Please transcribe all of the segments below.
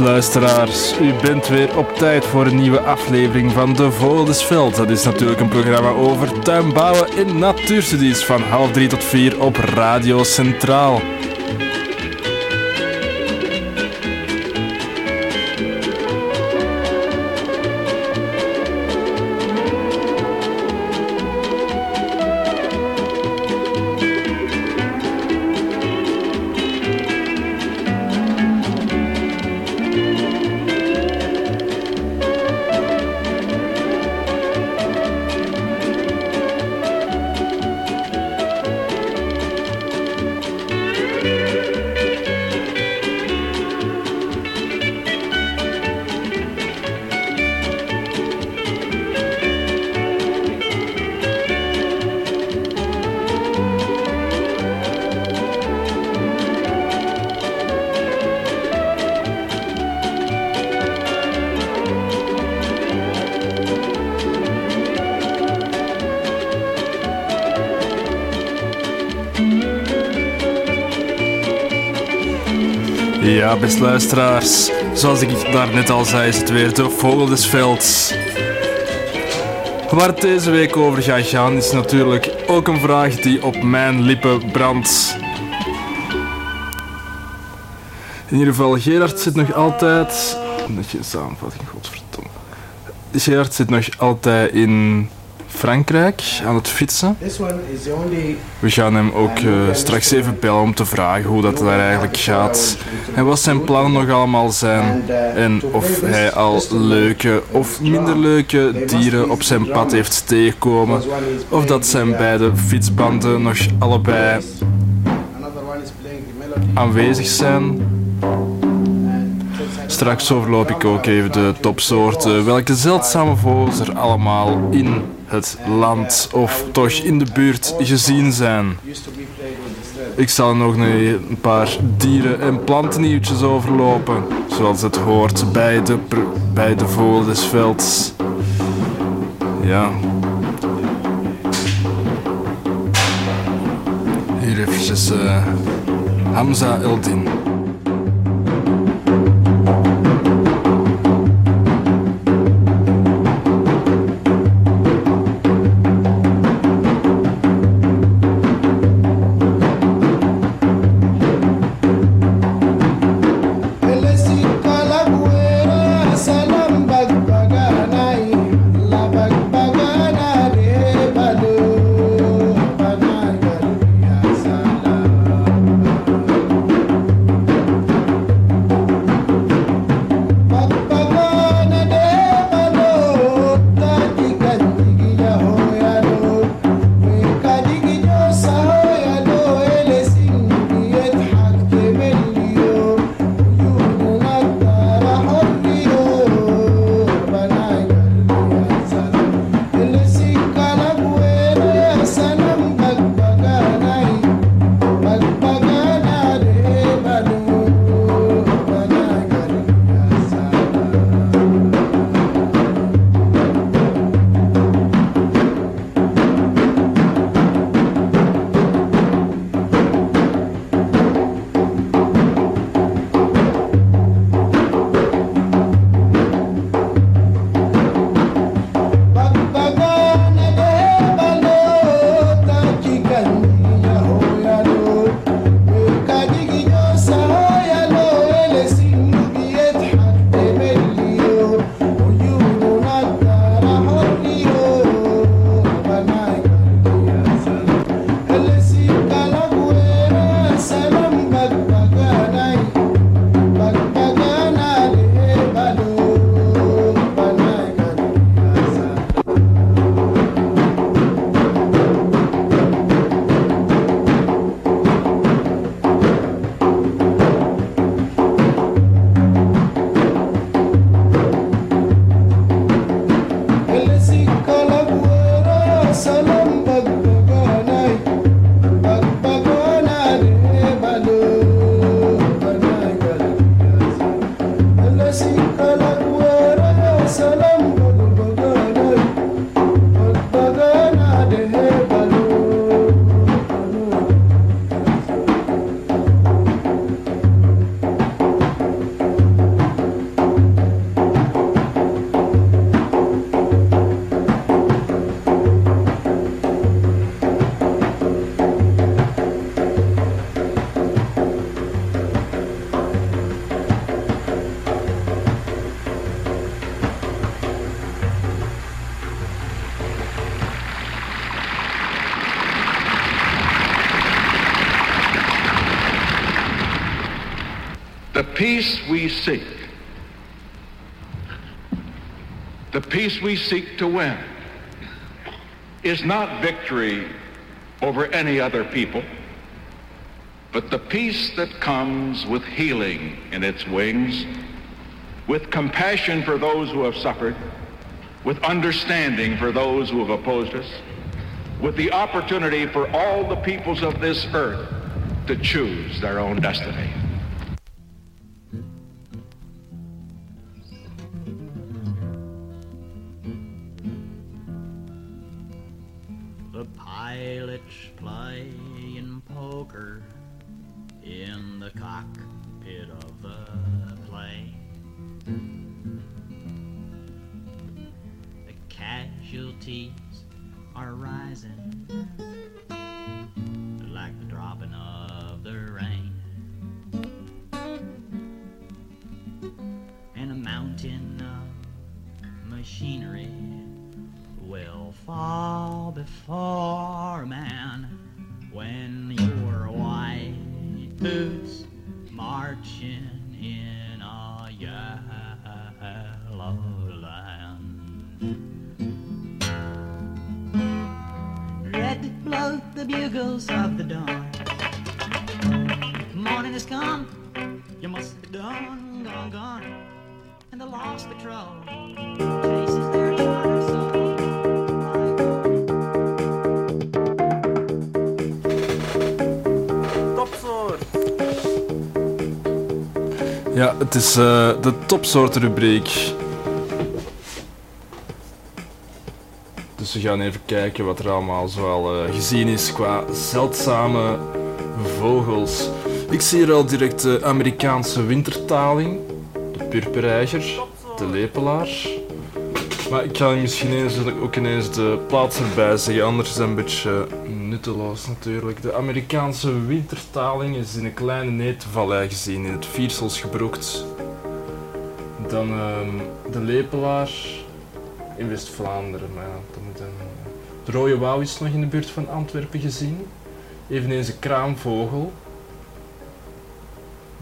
luisteraars, u bent weer op tijd voor een nieuwe aflevering van De Vogeldesveld. Dat is natuurlijk een programma over tuinbouwen en natuurstudies van half drie tot vier op Radio Centraal. Beste luisteraars, zoals ik daarnet al zei, is het weer de Vogel des Velds. Waar het deze week over gaat gaan, is natuurlijk ook een vraag die op mijn lippen brandt. In ieder geval, Gerard zit nog altijd. Netjes samenvatting, godverdomme. Gerard zit nog altijd in Frankrijk aan het fietsen. We gaan hem ook eh, straks even bellen om te vragen hoe dat daar eigenlijk gaat. En wat zijn plannen nog allemaal zijn. En of hij al leuke of minder leuke dieren op zijn pad heeft tegengekomen. Of dat zijn beide fietsbanden nog allebei aanwezig zijn. Straks overloop ik ook even de topsoorten. Welke zeldzame vogels er allemaal in het land of toch in de buurt gezien zijn. Ik zal nog een paar dieren- en plantennieuwtjes overlopen, zoals het hoort bij de, bij de. Ja. Hier eventjes eh, Hamza Eldin. Peace we seek, the peace we seek to win, is not victory over any other people, but the peace that comes with healing in its wings, with compassion for those who have suffered, with understanding for those who have opposed us, with the opportunity for all the peoples of this earth to choose their own destiny. Playing poker in the cockpit of the plane. The casualties are rising like the dropping of the rain. And a mountain of machinery will fall before man when your white boots marching in a yellow land. Red blow the bugles of the dawn. Morning has come, you must be done, gone, gone. And the lost patrol chases Ja, het is eh, de topsoortrubriek. Dus we gaan even kijken wat er allemaal zoal eh gezien is qua zeldzame vogels. Ik zie hier al direct de Amerikaanse wintertaling, de purpereiger, de lepelaar. Maar ik ga misschien eens, ook ineens de plaats erbij zeggen, anders is het een beetje nutteloos natuurlijk. De Amerikaanse wintertaling is in een kleine neetvallei gezien, in het Viersels gebroekt. Dan ehm, de lepelaar in West-Vlaanderen, maar een... De rode wouw is nog in de buurt van Antwerpen gezien. Eveneens een kraamvogel.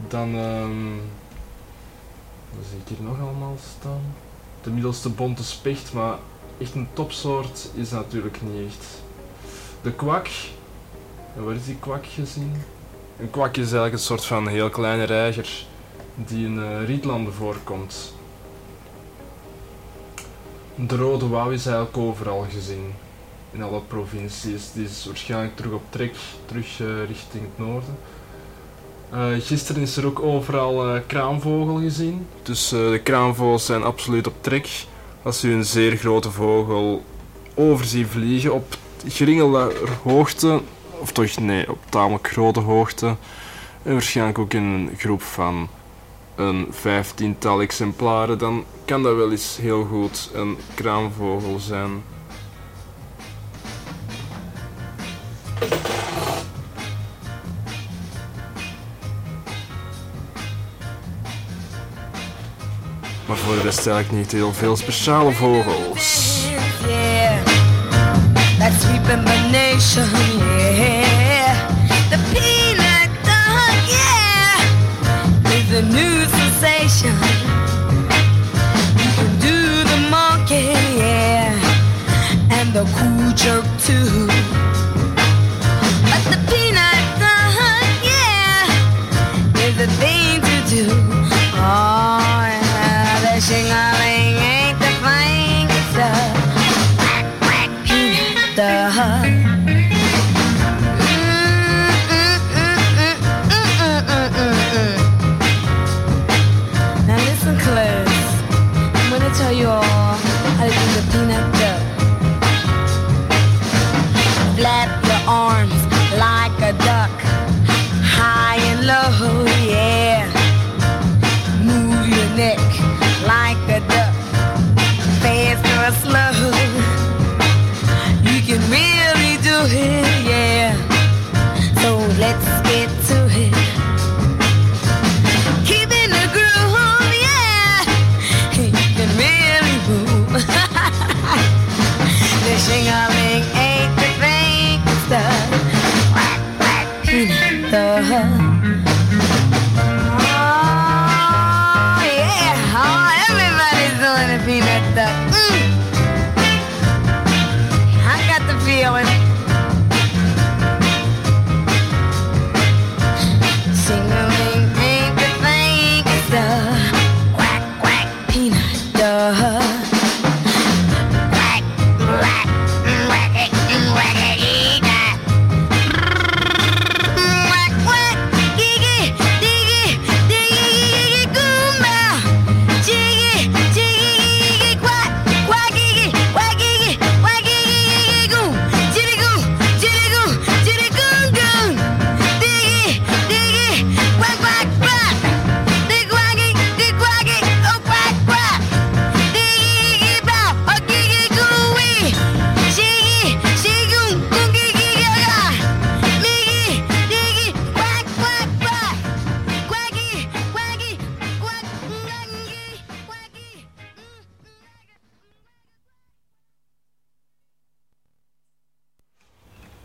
Dan, ehm wat zie ik hier nog allemaal staan? De middelste bonte specht, maar echt een topsoort is natuurlijk niet echt. De kwak. En waar is die kwak gezien? Een kwak is eigenlijk een soort van heel kleine reiger die in eh, rietlanden voorkomt. De rode wouw is eigenlijk overal gezien. In alle provincies. Die is waarschijnlijk terug op trek, terug eh, richting het noorden. Eh, gisteren is er ook overal eh, kraanvogel gezien. Dus eh, de kraanvogels zijn absoluut op trek. Als u een zeer grote vogel over ziet vliegen op geringe hoogte, of toch nee, op tamelijk grote hoogte, en waarschijnlijk ook in een groep van een vijftiental exemplaren, dan kan dat wel eens heel goed een kraanvogel zijn. Maar voor de rest eigenlijk niet heel veel speciale vogels. Yeah, that's sweeping the nation. Yeah, the peanut. Yeah, is a new sensation. You can do the monkey. Yeah, and the cool jerk too.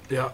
Ja.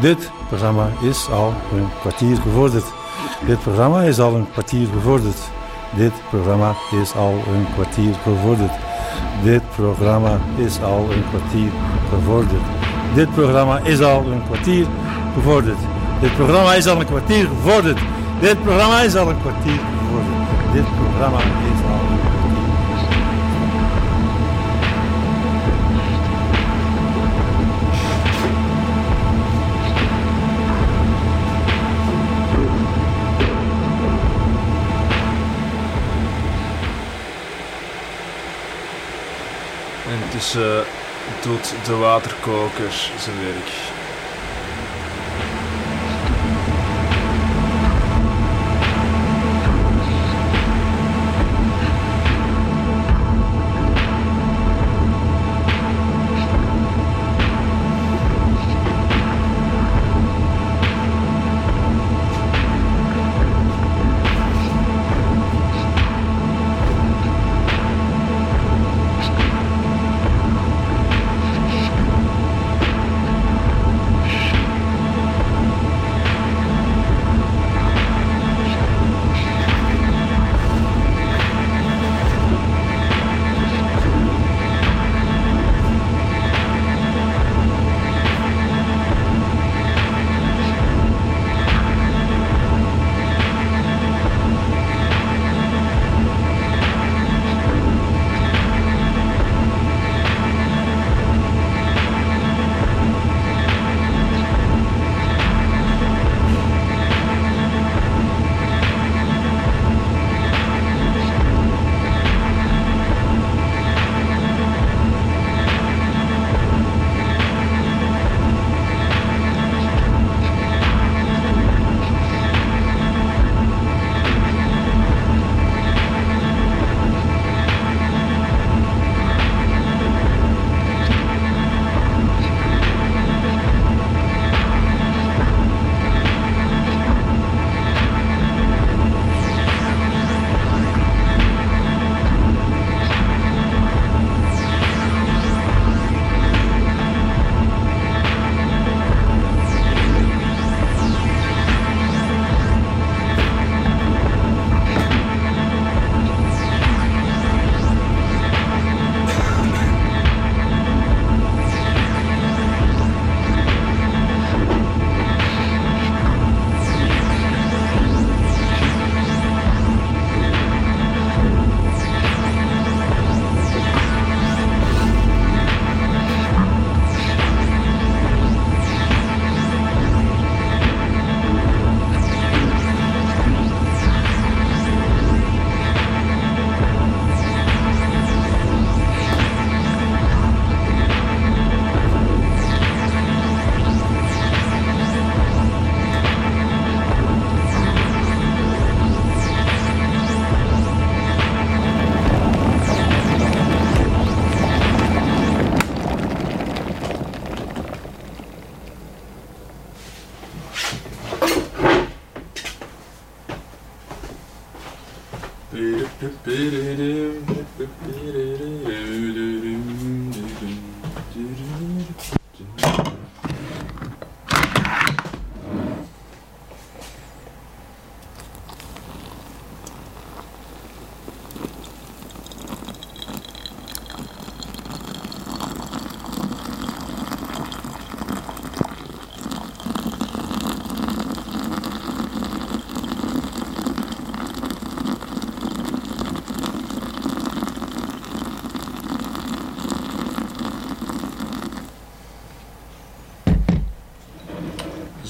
Dit programma is al een kwartier gevorderd. Dit programma is al een kwartier gevorderd. Dit programma is al een kwartier gevorderd. Dit programma is al een kwartier gevorderd. Dit programma is al een kwartier gevorderd. Dit programma is al een kwartier gevorderd. Dit programma is al een kwartier gevorderd. Dit programma is Intussen doet de waterkoker zijn werk.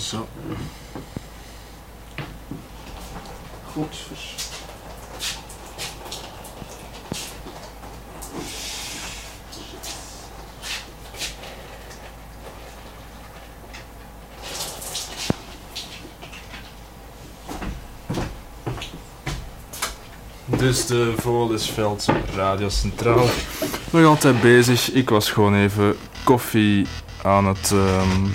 Zo. Goed. Dus de Volesveld Radio Centraal. Nog altijd bezig. Ik was gewoon even koffie aan het. ehm,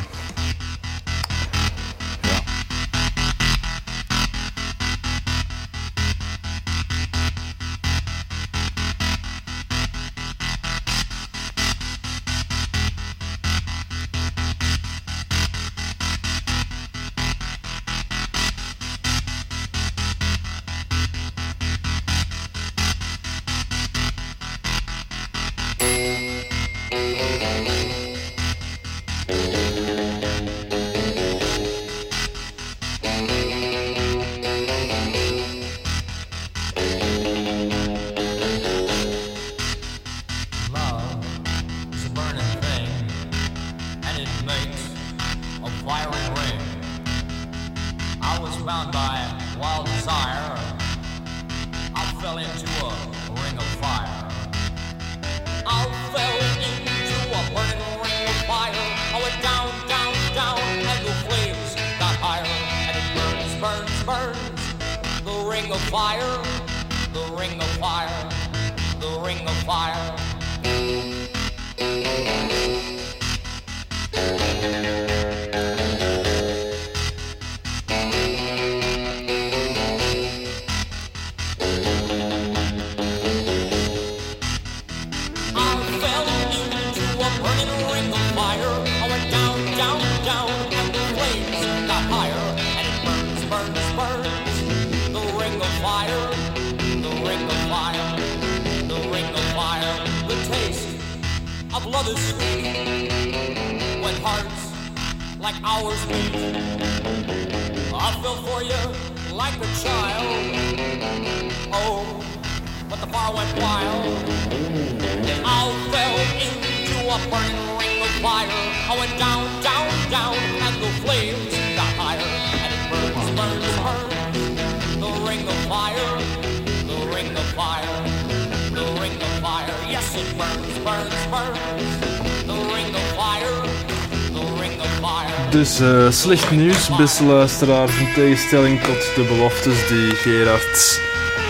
slecht nieuws, beste luisteraars, in tegenstelling tot de beloftes die Gerard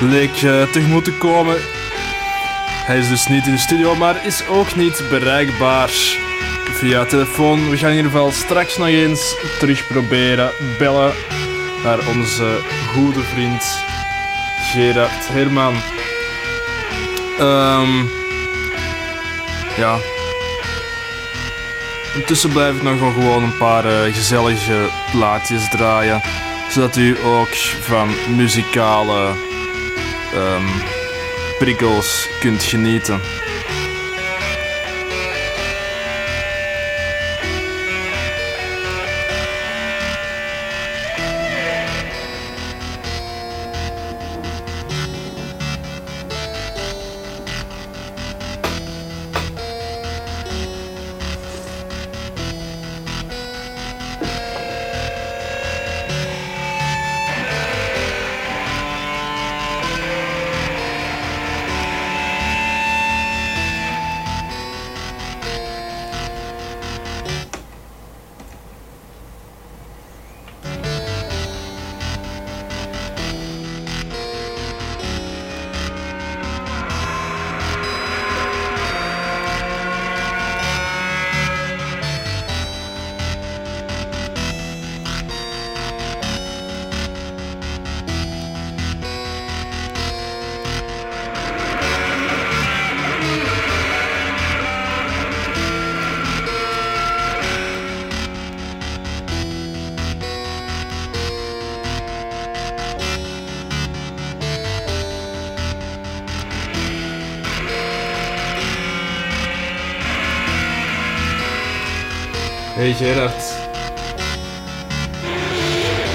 leek eh, tegemoet te komen. Hij is dus niet in de studio, maar is ook niet bereikbaar via telefoon. We gaan in ieder geval straks nog eens terug proberen bellen naar onze goede vriend Gerard Herman. Ehm ja, Intussen blijf ik nog wel gewoon een paar eh, gezellige plaatjes draaien. Zodat u ook van muzikale ehm, prikkels kunt genieten.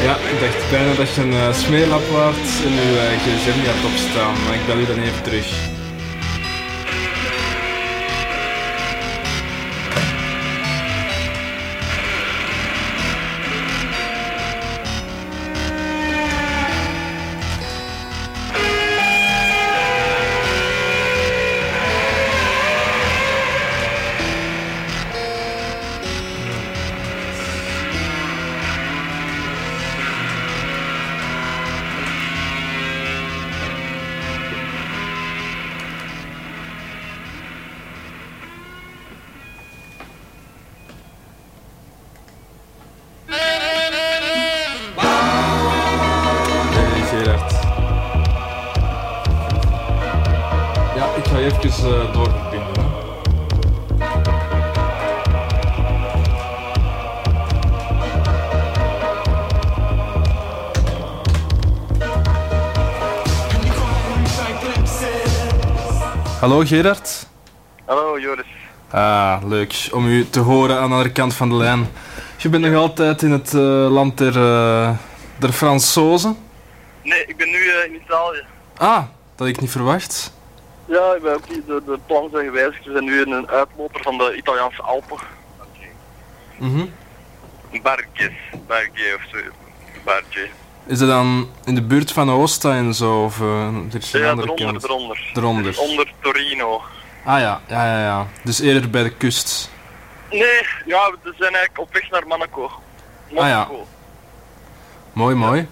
Ja, ik dacht bijna dat je een uh, smeerlap waard en uw gsm niet had opstaan, maar ik bel u dan even Hallo Gerard. Hallo Joris. Ah, leuk om u te horen aan de andere kant van de lijn. Je bent nog altijd in het eh, land der, eh, der Fransozen. Nee, ik ben nu eh, in Italië. Ah, dat had ik niet verwacht. Ja, ik ben ook niet, de, de plannen zijn gewijzigd. We zijn nu in een uitloper van de Italiaanse Alpen. Mhm. Barges, Barge of zo. Barge. Is dat dan in de buurt van Oosta en zo? Of uh, er is een Ja, andere eronder, kant? eronder. Eronder. Dus onder Torino. Ah ja, ja, ja, ja. Dus eerder bij de kust. Nee, ja, we zijn eigenlijk op weg naar Monaco. Ah ja. Mooi, mooi.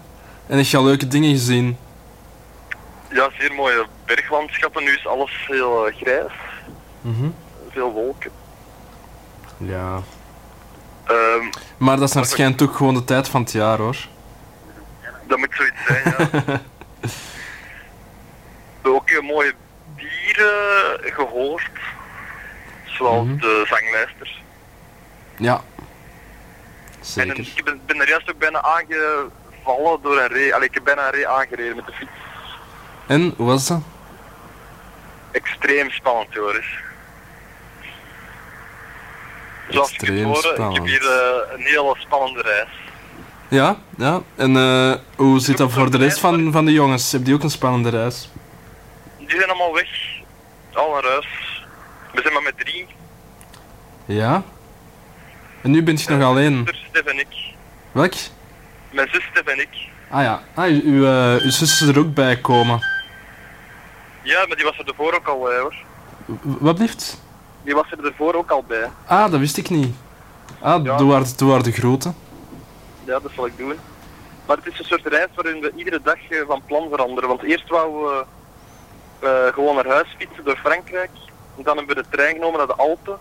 En heb je al leuke dingen gezien? ja. zeer mooie berglandschappen. Nu is alles heel eh, grijs. Mhm. Veel wolken. Ja. Ehm, Maar dat is naar schijnt ook gewoon de tijd van het jaar hoor. Dat moet zoiets zijn, ja. we hebben ook eh, mooie dieren gehoord. Zoals Mhm. de zanglijsters. Ja. En Zeker. ik ben, ben er juist ook bijna aangevallen door een ree. Allee, ik heb bijna een ree aangereden met de fiets. En, hoe was dat? Extreem spannend, Joris. Zoals ik Extreem hoorde, ik spannend. heb hier eh, een hele spannende reis. Ja, ja. En eh, hoe zit dat voor de rest van, van de jongens? Heb die ook een spannende reis? Die zijn allemaal weg. Al naar huis. We zijn maar met drie. Ja? En nu bent je nog alleen. Mijn zus, Stef en ik. Welk? Mijn zus, Stef en ik. Ah ja, ah, uw, uw, eh, uw zus is er ook bij komen. Ja, maar die was er ervoor ook al bij hoor. W- Wat blieft? Die was er ervoor ook al bij. Ah, dat wist ik niet. Ah, Ja. doe haar, doe haar de grote. Ja, dat zal ik doen. Maar het is een soort reis waarin we iedere dag eh, van plan veranderen. Want eerst wouden we eh, gewoon naar huis fietsen door Frankrijk. En dan hebben we de trein genomen naar de Alpen.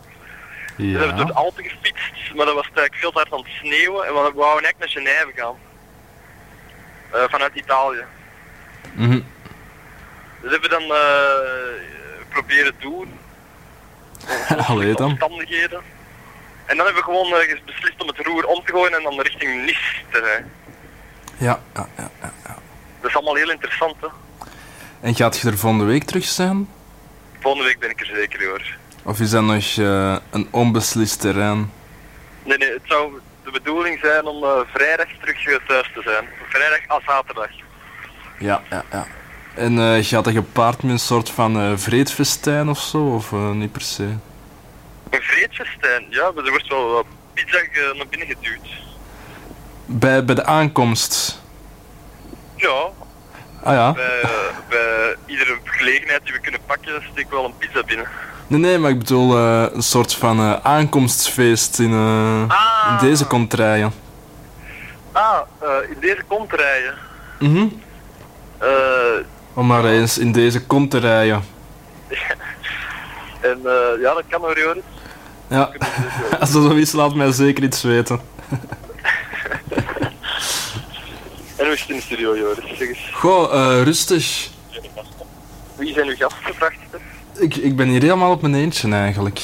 Dus hebben we door de Ja. Alpen gefietst, maar dat was eigenlijk veel te hard aan het sneeuwen. En we wouden eigenlijk naar Genève gaan. Eh, vanuit Italië. Mhm. Dus hebben we dan eh, proberen doen. Allee dan. omstandigheden. En dan hebben we gewoon eh, beslist om het roer om te gooien en dan richting Nice te rijden. Ja, ja, ja, ja. Dat is allemaal heel interessant, hè. En gaat je er volgende week terug zijn? Volgende week ben ik er zeker hoor. Of is dat nog eh, een onbeslist terrein? Nee, nee, het zou de bedoeling zijn om eh, vrijdag terug thuis te zijn. Vrijdag als zaterdag. Ja, ja, ja. En eh, gaat dat gepaard met een soort van vreedfestijn of zo? Of niet per se? Een vreedfestijn, ja, maar er wordt wel wat pizza eh, naar binnen geduwd. Bij, bij de aankomst? Ja, Ah ja. bij, eh, bij iedere gelegenheid die we kunnen pakken, steek wel een pizza binnen. Nee, nee, maar ik bedoel eh, een soort van aankomstfeest in, Ah. in deze contraien. Ah, in deze komt rijden. Mhm. Eh, Om maar eens in deze kont te rijden. en eh, ja, dat kan hoor, Joris. Ja, als dat zo is, laat mij zeker iets weten. En hoe is het in de studio, Joris? Zeg eens, Goh, eh, rustig. wie zijn uw gasten, vraagster? Ik, ik ben hier helemaal op mijn eentje eigenlijk.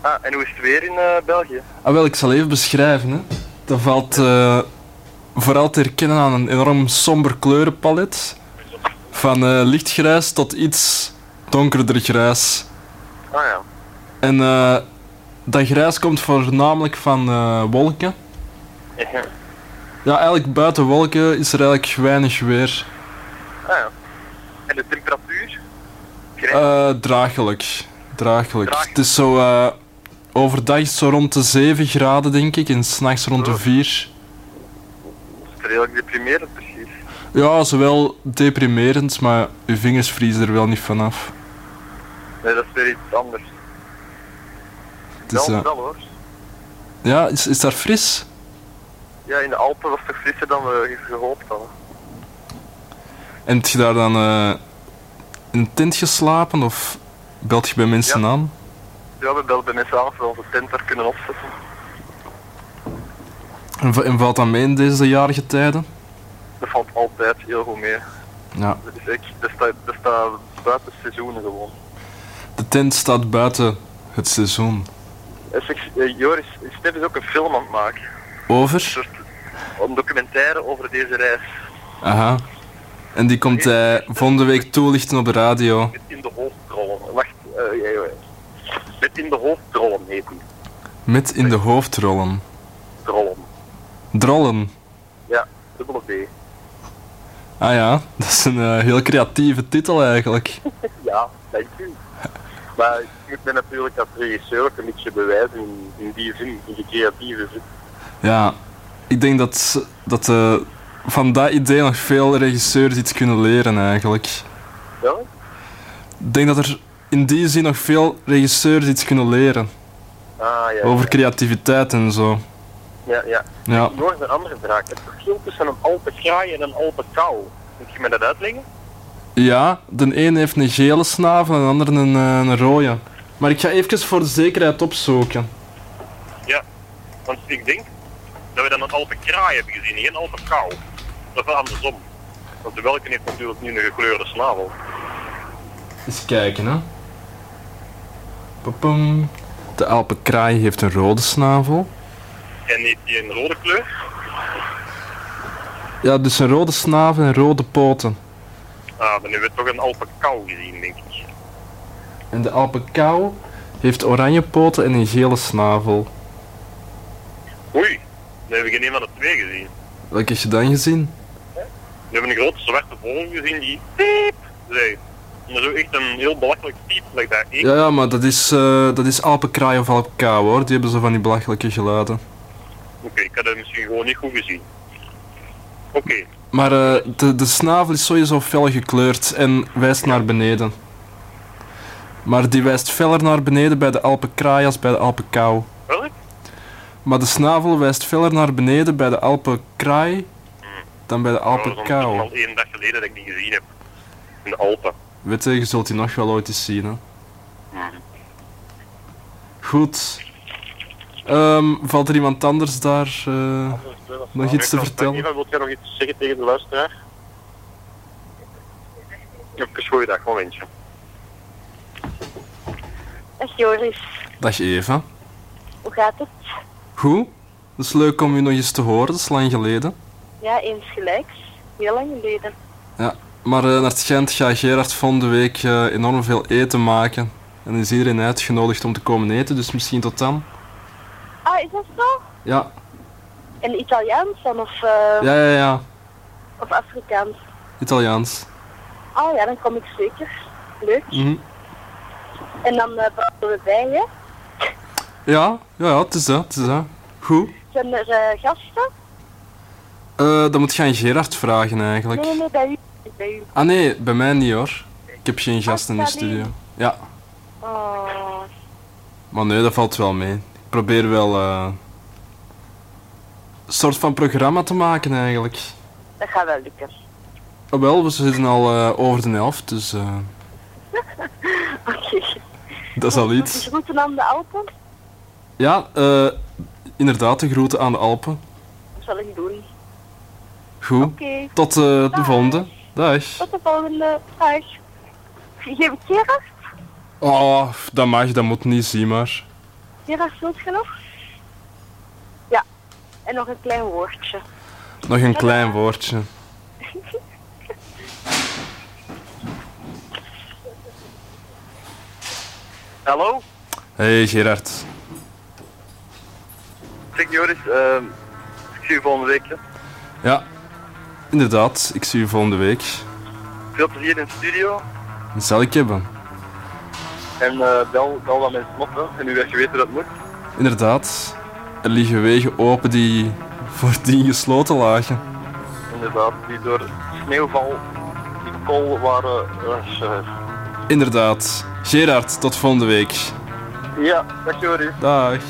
Ah, en hoe is het weer in eh, België? Ah, wel, ik zal even beschrijven. Hè. Dat valt eh, vooral te herkennen aan een enorm somber kleurenpalet. Van lichtgrijs tot iets donkerder grijs. Ah ja. En eh, dat grijs komt voornamelijk van eh, wolken. Ja. Ja, eigenlijk buiten wolken is er eigenlijk weinig weer. Ah ja. En de temperatuur? Eh draaglijk. Draaglijk. Het is zo... overdag is zo rond de 7 graden, denk ik. En s'nachts rond de Oh. 4. Dat is redelijk deprimerend precies. Ja, zowel deprimerend, maar uw vingers vriezen er wel niet vanaf. Nee, dat is weer iets anders. Het is, wel, wel hoor. ja, is, is daar fris? Ja, in de Alpen was het toch frisser dan we gehoopt hadden. En heb je daar dan eh, in een tent geslapen of belt je bij mensen Ja. aan? Ja, we belden bij mensen aan of we onze tent daar kunnen opzetten. En, va- en valt dat mee in deze jarige tijden? Dat valt altijd heel goed mee. Ja. Dat is echt, dat staat, dat staat buiten seizoenen gewoon. De tent staat buiten het seizoen. Eh, eh, Joris, Stef is ook een film aan het maken. Een Over? soort een documentaire over deze reis. Aha. En die komt hij volgende week toelichten op de radio. Met in de hoofdrollen. Wacht, eh, ja. met in de hoofdrollen heet die. Met in de hoofdrollen. Drollen. Drollen. Ja, dubbele B. Ah ja, dat is een eh, heel creatieve titel eigenlijk. Ja, dank u. Maar ik moet me natuurlijk als regisseur ook een beetje bewijzen in, in die zin, in die creatieve zin. Ja, ik denk dat, dat eh, van dat idee nog veel regisseurs iets kunnen leren eigenlijk. Ja? Ik denk dat er in die zin nog veel regisseurs iets kunnen leren. Ah, ja. Over creativiteit en zo. Ja, ja. Ja. Nog een andere vraag. Het verschil tussen een alpenkraai en een alpenkou. Moet je me dat uitleggen? Ja, de een heeft een gele snavel en de andere een, eh, een rode. Maar ik ga even voor de zekerheid opzoeken. Ja. Want ik denk dat we dan een alpenkraai hebben gezien, niet een alpenkou. Dat is andersom. Want de welke heeft natuurlijk nu een gekleurde snavel. Eens kijken, hè. Papum. De alpenkraai heeft een rode snavel. En heeft die een rode kleur? Ja, dus een rode snavel en rode poten. Ah, dan hebben we toch een alpenkou gezien, denk ik. En de alpenkou heeft oranje poten en een gele snavel. Oei, hebben we geen een van de twee gezien. Welke heb je dan gezien? We hebben een grote zwarte vogel gezien die piep zei. Maar zo echt een heel belachelijk piep, like dat. Ik, Ja, ja, maar dat is, eh, dat is alpenkraai of alpenkou hoor. Die hebben zo van die belachelijke geluiden. Oké, ik had het misschien gewoon niet goed gezien. Oké, Maar eh, de, de snavel is sowieso fel gekleurd en wijst naar beneden. Maar die wijst feller naar beneden bij de alpenkraai als bij de alpenkou. welk? Maar de snavel wijst feller naar beneden bij de alpenkraai dan bij de Nou, dat is alpenkou. al één dag geleden dat ik die gezien heb. In de Alpen. Weet je, je zult die nog wel ooit eens zien. Hè? Goed. Ehm, valt er iemand anders daar eh, nog iets te vertellen? Eva, wilt jij nog iets zeggen tegen de luisteraar? Even goeiedag, momentje. Dag Joris, Dag Eva. hoe gaat het? Goed. Het is leuk om u nog eens te horen, dat is lang geleden. Ja, eens gelijks. Heel lang geleden. Ja, maar eh, naar het Gent gaat Gerard volgende week eh, enorm veel eten maken. En is iedereen uitgenodigd om te komen eten, dus misschien tot dan. Ah, is dat zo? Ja, En Italiaans dan of, eh, ja, ja, ja. of Afrikaans? Italiaans. Ah ja, dan kom ik zeker. Leuk. Mhm. En dan eh praten we bij? Ja, ja, ja, het is dat, het is dat. Goed. Zijn er eh, gasten? Eh, dan moet je aan Gerard vragen eigenlijk. Nee, nee, bij u. Bij u. Ah nee, bij mij niet hoor. Ik heb geen gast in de Ah, studio. Ja, Oh, maar nee, dat valt wel mee. Ik probeer wel eh, een soort van programma te maken eigenlijk. dat gaat wel lukken. Oh, wel, we zitten al eh, over de helft, dus Oké. dat is al iets. de groeten aan de Alpen? Ja, eh, inderdaad, de groeten aan de Alpen. Dat zal ik doen. Goed. Tot eh, de volgende. Dag. Tot de volgende. Dag. Geef ik Gerard? Oh, dat mag, dat moet niet, zie maar. Gerard, je nog? Ja. En nog een klein woordje. Nog een klein woordje. Hallo? Hey Gerard. Zeg Joris, ehm ik zie je volgende week. hè. Ja, inderdaad, ik zie u volgende week. Veel plezier in de studio. Dat zal ik hebben. En eh, bel, bel dan op, hè. En u weet geweten dat moet. Inderdaad, er liggen wegen open die voordien gesloten lagen. Inderdaad, die door sneeuwval in kool waren. eh, Inderdaad. Gerard, tot volgende week. ja, dag Joris. Dag.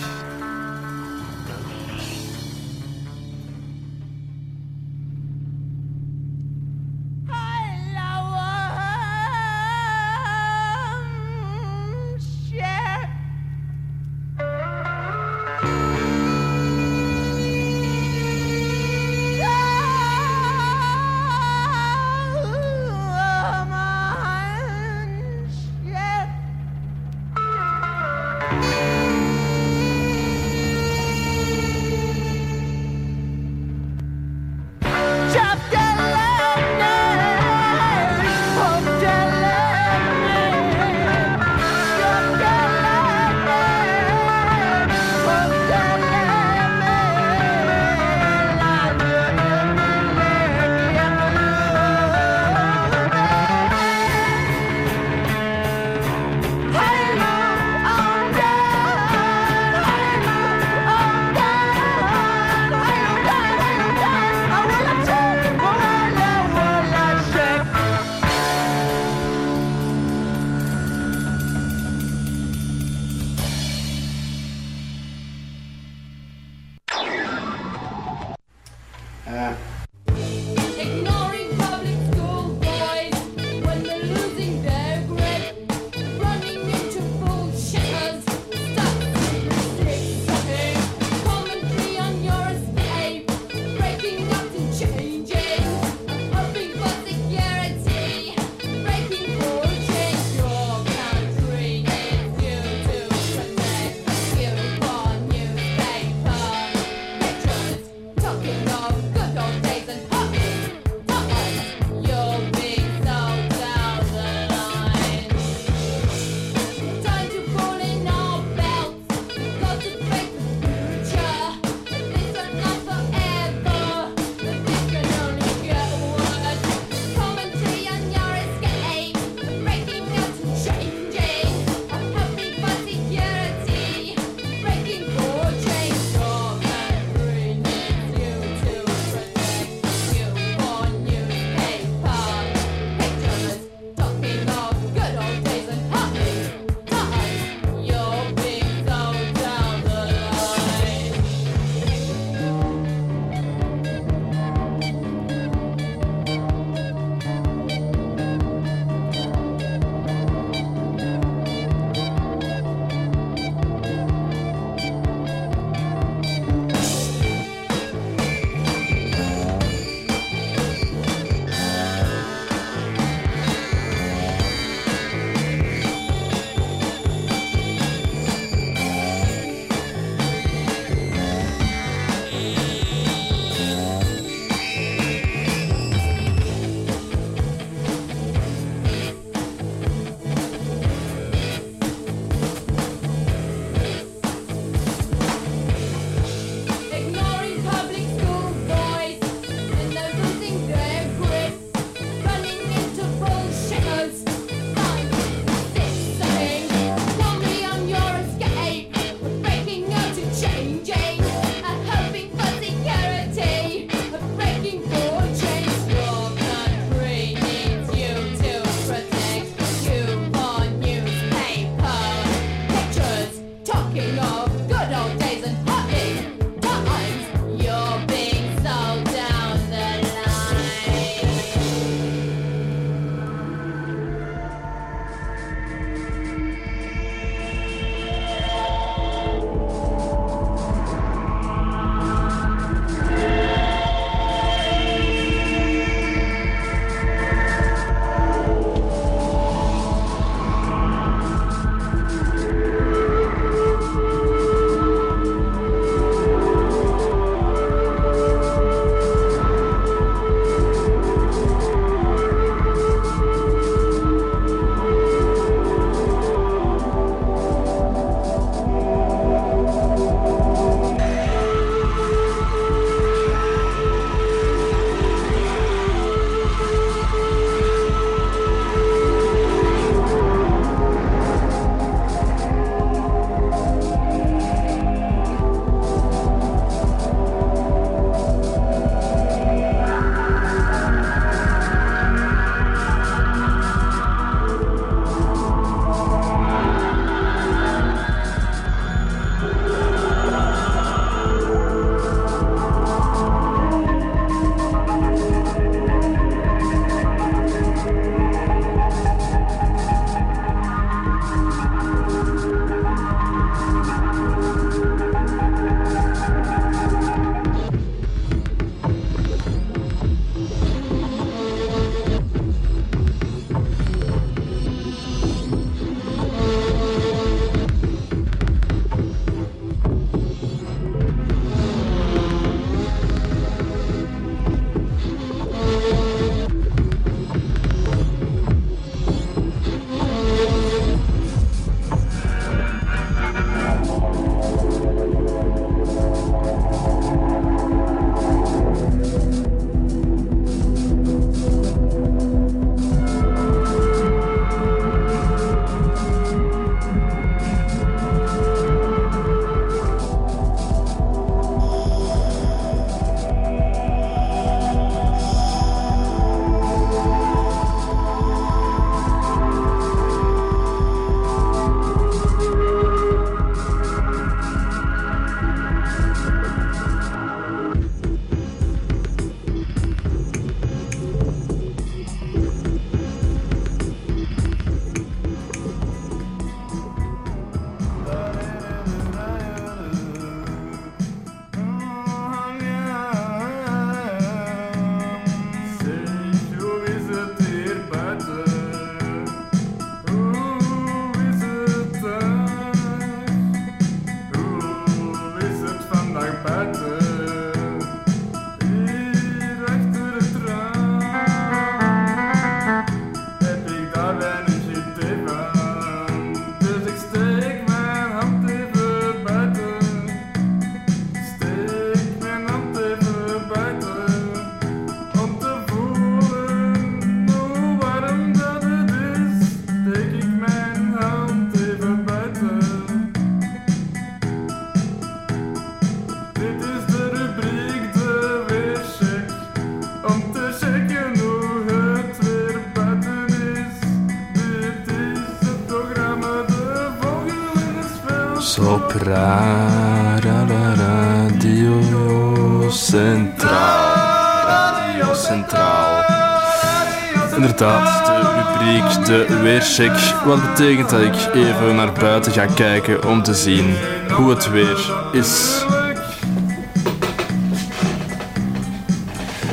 De Weercheck. Wat betekent dat ik even naar buiten ga kijken om te zien hoe het weer is.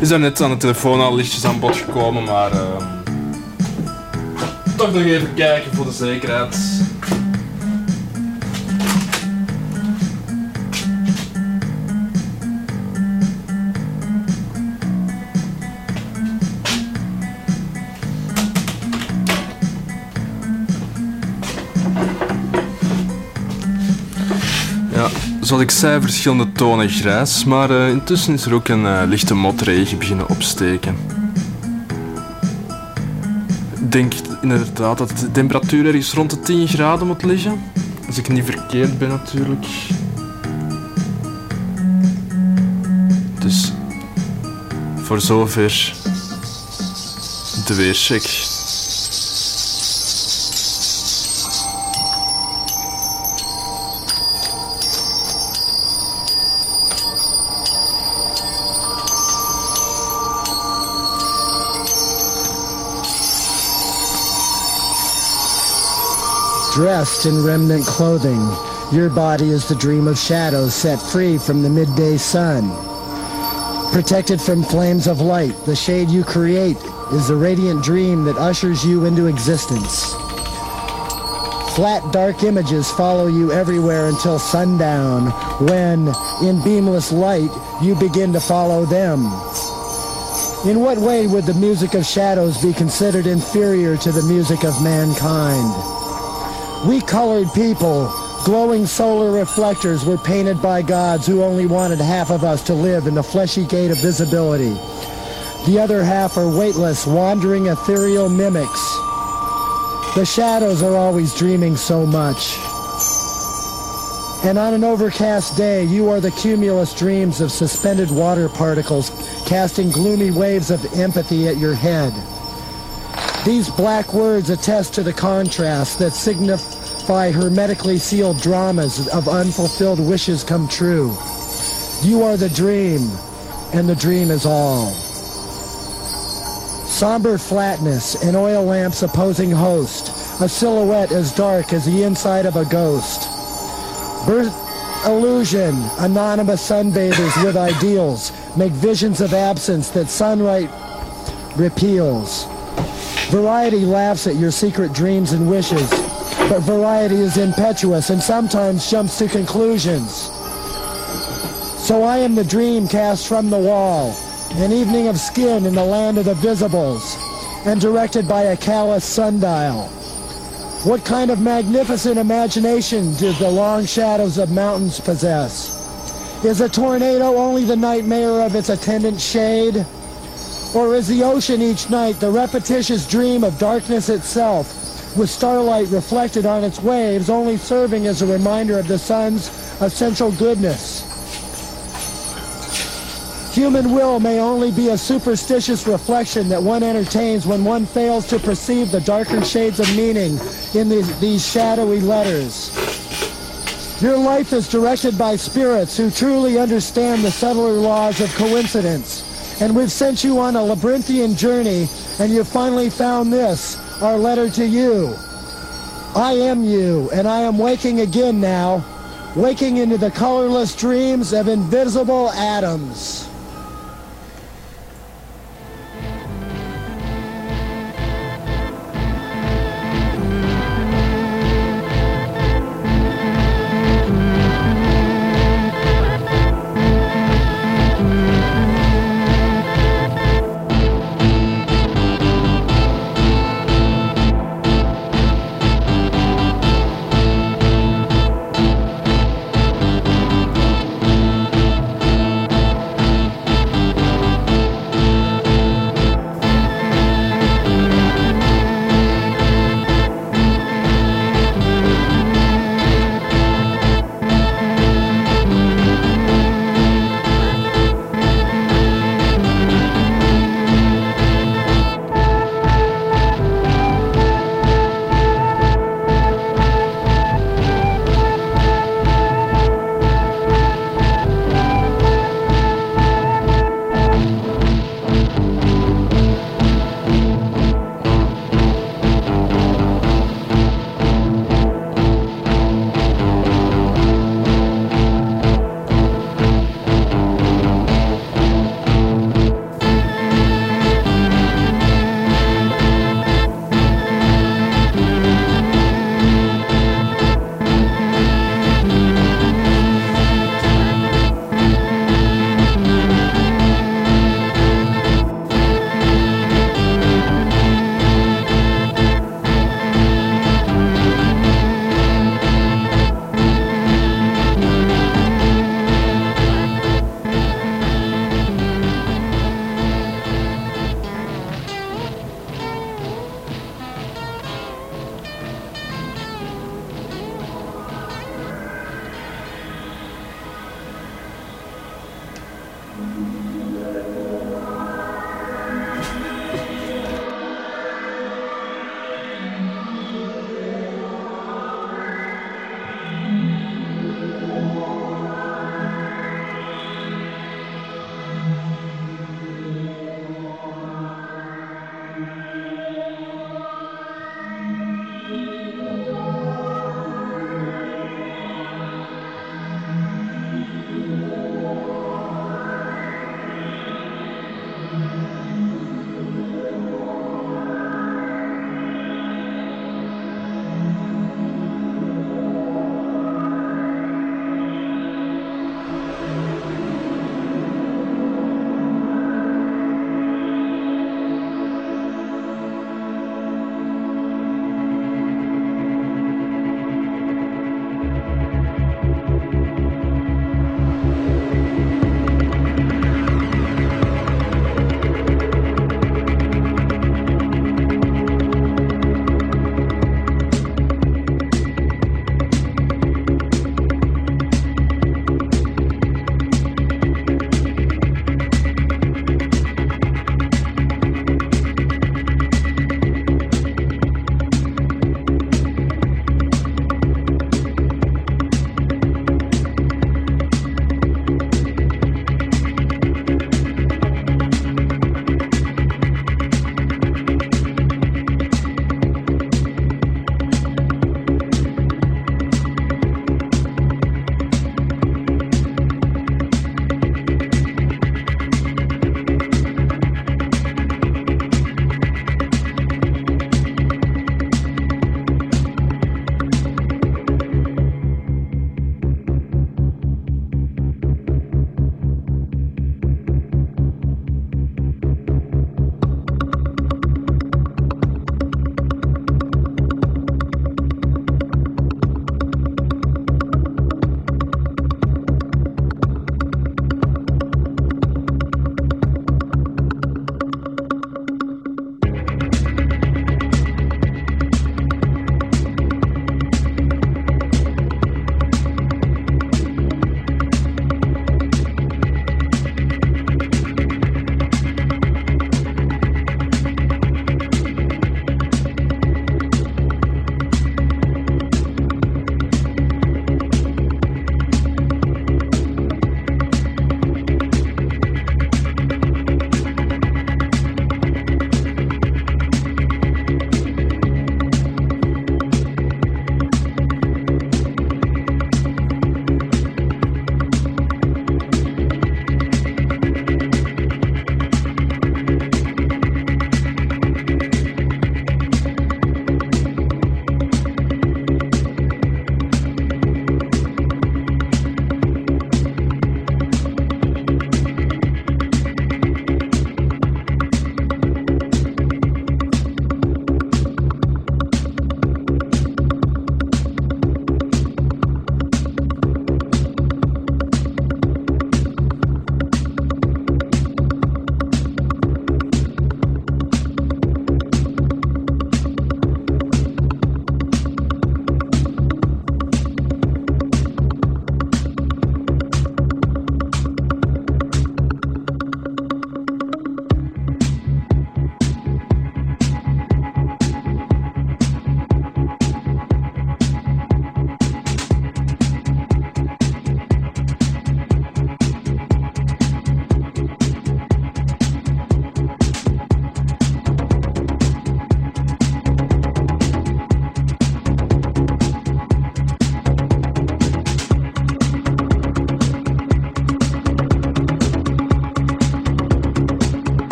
Is daar net aan de telefoon al lichtjes aan bod gekomen, maar... ehm, toch nog even kijken voor de zekerheid. Zoals ik zei, verschillende tonen grijs, maar eh, intussen is er ook een eh, lichte motregen beginnen opsteken. Ik denk inderdaad dat de temperatuur ergens rond de 10 graden moet liggen. Als ik niet verkeerd ben natuurlijk. Dus voor zover de weercheck. Dressed in remnant clothing, your body is the dream of shadows set free from the midday sun. Protected from flames of light, the shade you create is the radiant dream that ushers you into existence. Flat, dark images follow you everywhere until sundown, when, in beamless light, you begin to follow them. In what way would the music of shadows be considered inferior to the music of mankind? We colored people, glowing solar reflectors, were painted by gods who only wanted half of us to live in the fleshy gate of visibility. The other half are weightless, wandering ethereal mimics. The shadows are always dreaming so much. And on an overcast day, you are the cumulus dreams of suspended water particles casting gloomy waves of empathy at your head. These black words attest to the contrast that signify hermetically sealed dramas of unfulfilled wishes come true. You are the dream, and the dream is all. Somber flatness, an oil lamp's opposing host, a silhouette as dark as the inside of a ghost. Birth illusion, anonymous sunbathers with ideals, make visions of absence that sunlight repeals. Variety laughs at your secret dreams and wishes, but variety is impetuous and sometimes jumps to conclusions. So I am the dream cast from the wall, an evening of skin in the land of the visibles, and directed by a callous sundial. What kind of magnificent imagination do the long shadows of mountains possess? Is a tornado only the nightmare of its attendant shade? Or is the ocean each night the repetitious dream of darkness itself, with starlight reflected on its waves only serving as a reminder of the sun's essential goodness? Human will may only be a superstitious reflection that one entertains when one fails to perceive the darker shades of meaning in these, these shadowy letters. Your life is directed by spirits who truly understand the subtler laws of coincidence. And we've sent you on a labyrinthian journey, and you've finally found this, our letter to you. I am you, and I am waking again now, waking into the colorless dreams of invisible atoms.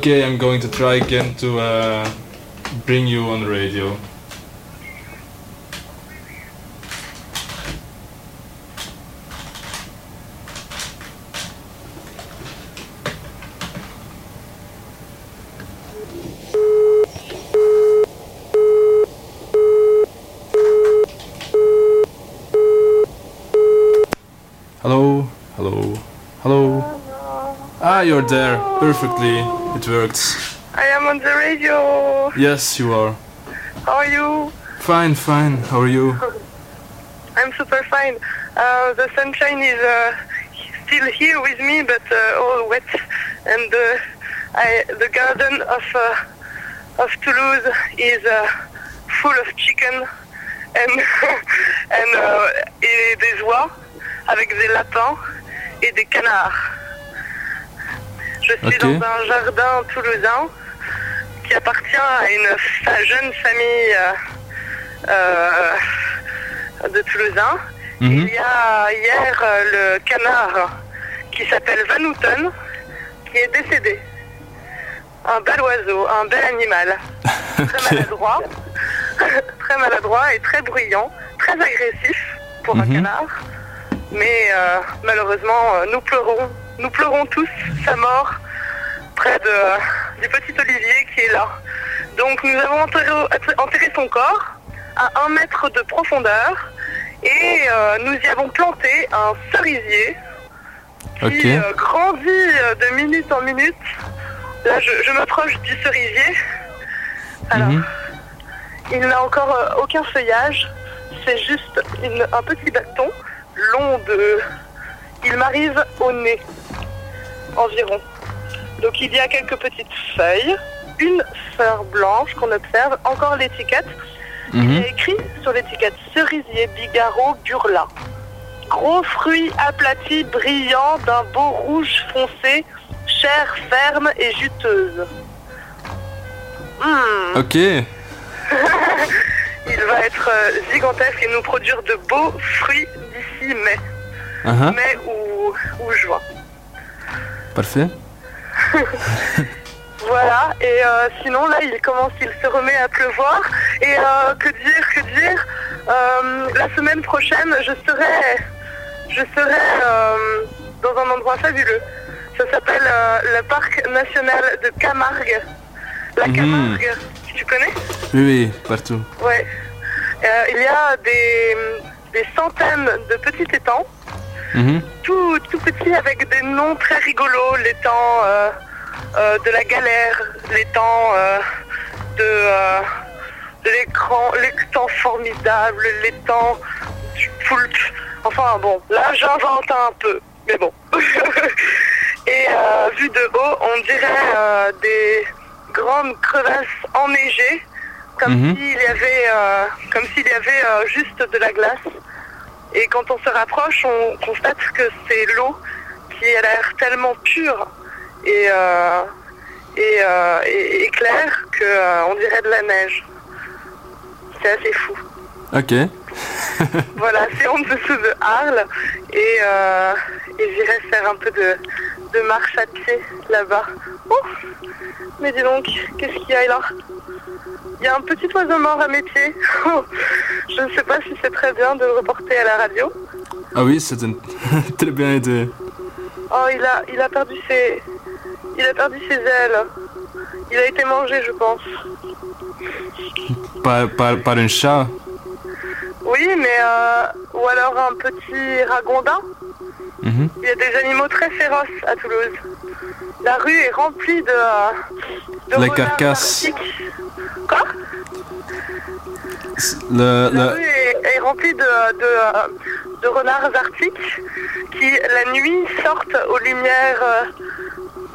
Okay, I'm going to try again to uh, bring you on the radio. Hello, hello, hello. Ah, you're there. Perfectly. It worked. I am on the radio. Yes, you are. How are you? Fine, fine. How are you? I'm super fine. Uh, the sunshine is uh, still here with me, but uh, all wet, and uh, I, the garden of uh, of Toulouse is uh, full of chicken and and uh, et des oies avec des lapins et des canards. Je suis dans un jardin toulousain qui appartient à une jeune famille euh, euh, de Toulousains. Mhm. Il y a hier euh, le canard qui s'appelle Van Houten qui est décédé. Un bel oiseau, un bel animal. Très maladroit. très maladroit et très bruyant, très agressif pour un Mhm. canard. Mais euh, malheureusement, nous pleurons, nous pleurons tous sa mort près de, euh, du petit Olivier qui est là. Donc nous avons enterré, enterré son corps à un mètre de profondeur et euh, nous y avons planté un cerisier qui euh, grandit de minute en minute. Là, je, je m'approche du cerisier. Alors, Mhm. il n'a encore aucun feuillage. C'est juste une- un petit bâton long de... Il m'arrive au nez, environ. Donc il y a quelques petites feuilles, une fleur blanche qu'on observe, encore l'étiquette. Il Mhm. y a écrit sur l'étiquette cerisier Bigaro Gurla. Gros fruits aplatis brillants d'un beau rouge foncé, chair ferme et juteuse. Hmm. Ok. Il va être euh, gigantesque et nous produire de beaux fruits d'ici mai. Uh-huh. Mai ou, ou juin. Parfait. Voilà, et euh, sinon là il commence, il se remet à pleuvoir. Et euh, que dire, que dire Euh, La semaine prochaine je serai, je serai dans un endroit fabuleux. Ça s'appelle le parc national de Camargue. La Mhm. Camargue, tu connais? Oui, oui, partout. Ouais. Euh, il y a des, des centaines de petits étangs Mhm. tout, tout petit avec des noms très rigolos, l'étang euh, euh, de la galère, l'étang euh, de, euh, de l'écran, l'étang formidable, l'étang du poulpe. Enfin bon, là j'invente un peu, mais bon. Et euh, vu de haut, on dirait euh, des grandes crevasses enneigées, comme Mhm. s'il y avait, comme s'il y avait juste de la glace. Et quand on se rapproche, on constate que c'est l'eau qui a l'air tellement pure et, euh, et, euh, et- et claire qu'on dirait de la neige. C'est assez fou. Ok. Voilà, c'est en dessous de Arles et, euh, et j'irai faire un peu de, de marche à pied là-bas. Oh Mais dis donc, qu'est-ce qu'il y a là Il y a un petit oiseau mort à mes pieds. Je ne sais pas si c'est très bien de le reporter à la radio. Ah oui, c'est une très bonne idée. Oh, il a, il a perdu ses, il a perdu ses ailes. Il a été mangé, je pense. Par, par, par un chat. Oui, mais euh, ou alors un petit ragondin. Mhm. Il y a des animaux très féroces à Toulouse. La rue est remplie de, euh, de Les carcasses. Quoi Le, La le, rue est, est remplie de, de, de renards arctiques qui, la nuit, sortent aux lumières euh,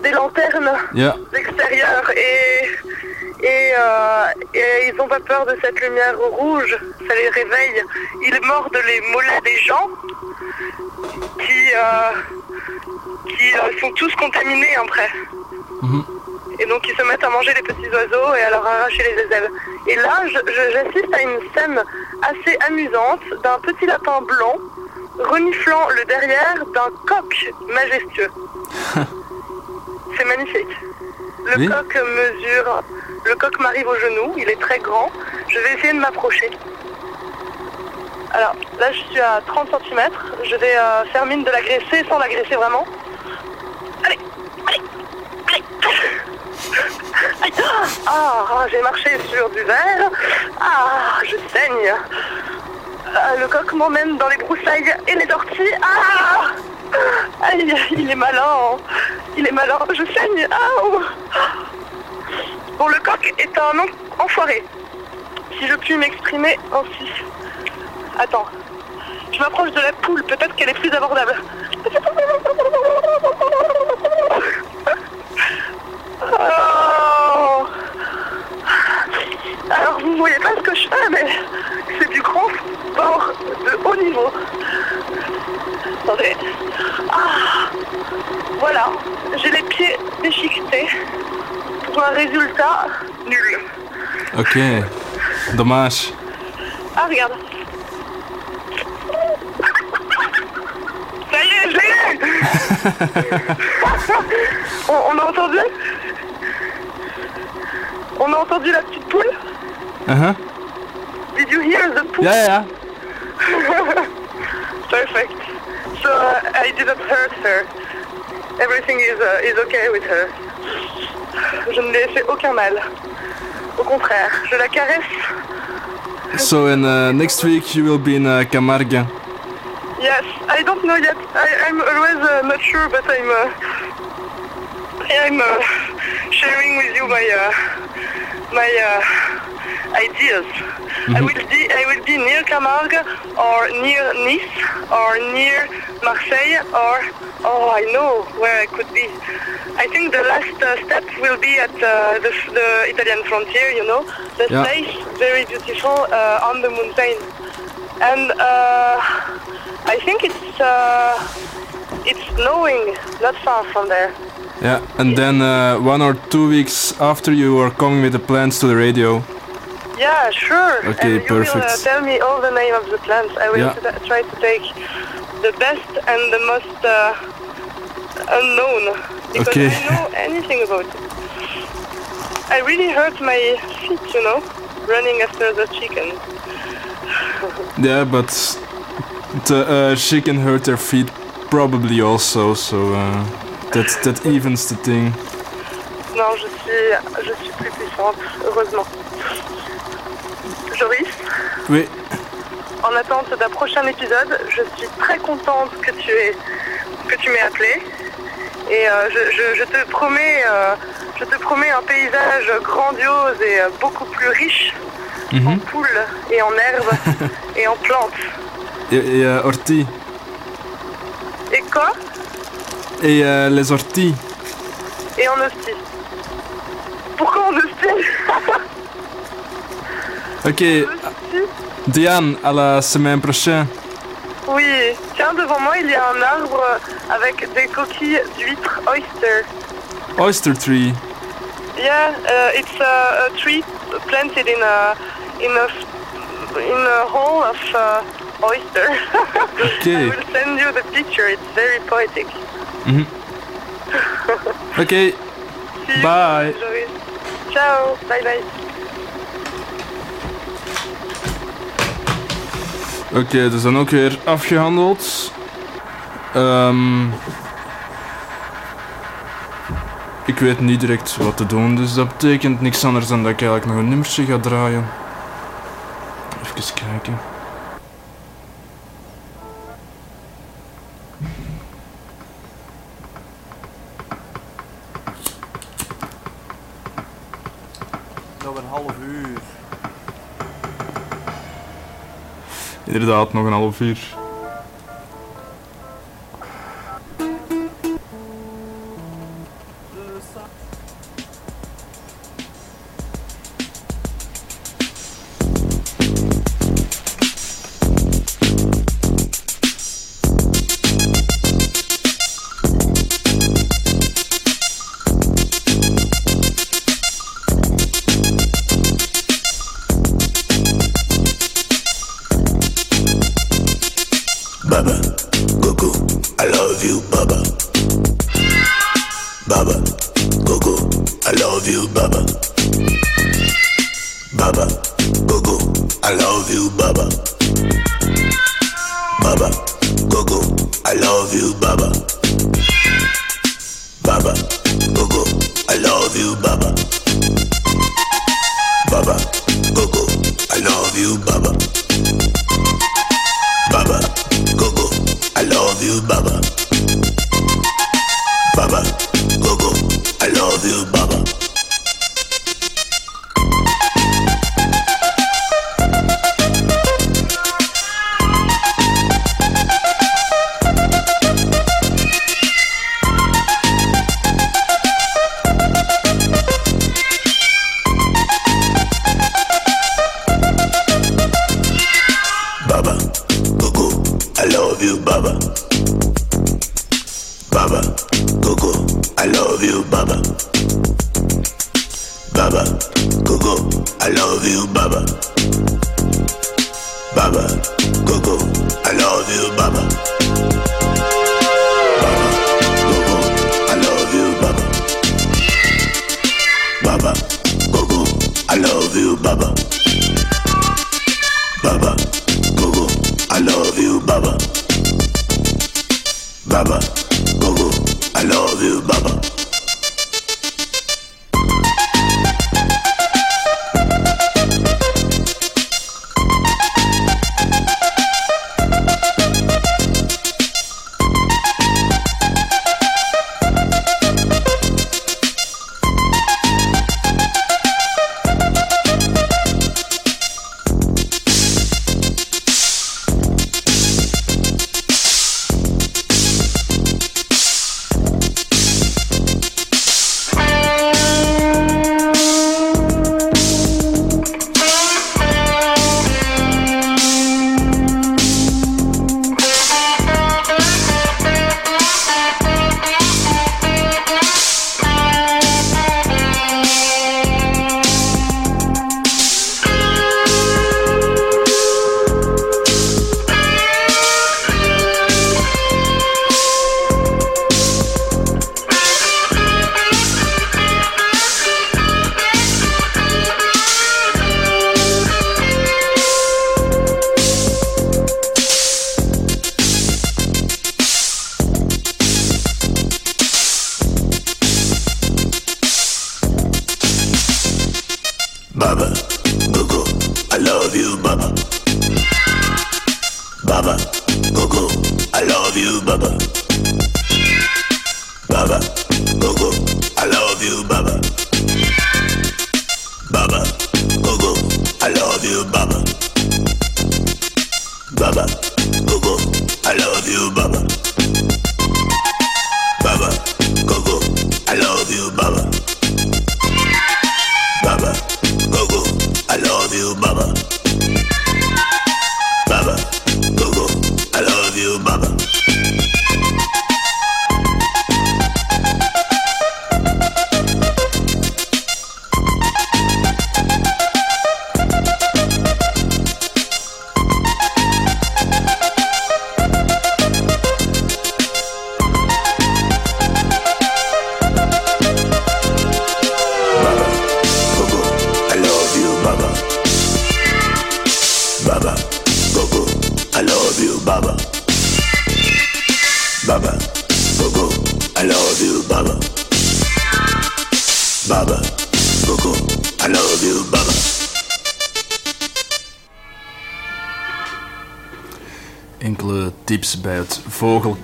des lanternes Ja. d'extérieur et, et, euh, et ils n'ont pas peur de cette lumière rouge, ça les réveille. Ils mordent les mollets des gens qui, euh, qui euh, sont tous contaminés après. Et donc ils se mettent à manger les petits oiseaux et à leur arracher les aisselles. Et là, j'assiste à une scène assez amusante d'un petit lapin blanc reniflant le derrière d'un coq majestueux. C'est magnifique. Le Oui. coq mesure, le coq m'arrive au genou, il est très grand. Je vais essayer de m'approcher. Alors là, je suis à 30 cm. Je vais euh, faire mine de l'agresser sans l'agresser vraiment. Allez, allez, allez. Ah, ah, j'ai marché sur du verre. Ah, je saigne. Ah, le coq m'emmène dans les broussailles et les orties. Ah il est malin. Il est malin. Je saigne. Ah oh. Bon, le coq est un en- enfoiré. Si je puis m'exprimer ainsi. Attends. Je m'approche de la poule. Peut-être qu'elle est plus abordable. Oh. Alors vous voyez pas ce que je fais, mais c'est du grand sport de haut niveau. Attendez. Ah. Voilà, j'ai les pieds déchiquetés pour un résultat nul. Ok. Dommage. Ah regarde. Ça y est, je l'ai eu on, on a entendu On a entendu la petite poule Uh-huh. Did you hear the pool? Ja, ja. Perfect. So uh, I didn't hurt her. Everything is, uh, is okay with her. Je ne lui ai fait aucun mal. Au contraire, je la caresse. So, in uh, next week you will be in uh, Camargue. Yes, I don't know yet. I, I'm always uh, not sure, but I'm uh, I'm uh, sharing with you my uh, my uh, ideas. I will be I will be near Camargue or near Nice or near Marseille or oh I know where I could be. I think the last uh, step will be at uh, the, the Italian frontier. You know, the Yeah. place very beautiful uh, on the mountain, and uh, I think it's uh, it's snowing not far from there. Yeah, and then uh, one or two weeks after you are coming with the plans to the radio. Yeah, sure. Okay, and you will uh, perfect. tell me all the name of the plants. I will Yeah. try to take the best and the most uh, unknown because Okay. I know anything about it. I really hurt my feet, you know, running after the chicken. Yeah, but the uh, chicken hurt their feet probably also, so uh, that that evens the thing. Non, je suis, je suis plus puissante, heureusement. Joris, Oui, en attente d'un prochain épisode, je suis très contente que tu aies, que tu m'aies appelé. Et euh, je, je- je te promets, euh, je te promets un paysage grandiose et euh, beaucoup plus riche en poules et en herbes et en plantes. Et, et euh, orties. Et quoi? Et euh, les orties. Et en hostie. Pourquoi en hostie? Ok, Diane, à la semaine prochaine. Oui, tiens, devant moi, il y a un arbre avec des coquilles d'huîtres oyster. Oyster tree. Yeah, uh, it's a, a tree planted in a in a in a hole of uh, oyster. Okay. I will send you the picture. It's very poetic. See you, Bye. Ciao. Bye bye. Oké, dus dan ook weer afgehandeld. Ehm, ik weet niet direct wat te doen, dus dat betekent niks anders dan dat ik eigenlijk nog een nummertje ga draaien. Even kijken. Inderdaad, nog een half uur.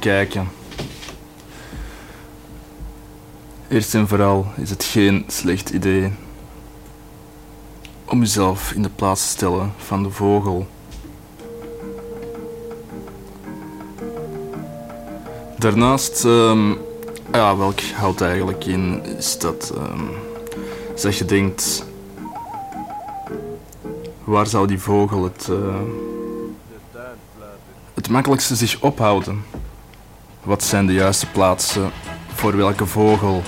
Vogelkijken. Eerst en vooral is het geen slecht idee om uzelf in de plaats te stellen van de vogel. Daarnaast, ehm, ja, welk houdt eigenlijk in, is dat, zeg je denkt, waar zou die vogel het, eh, het makkelijkste zich ophouden? Wat zijn de juiste plaatsen voor welke vogel?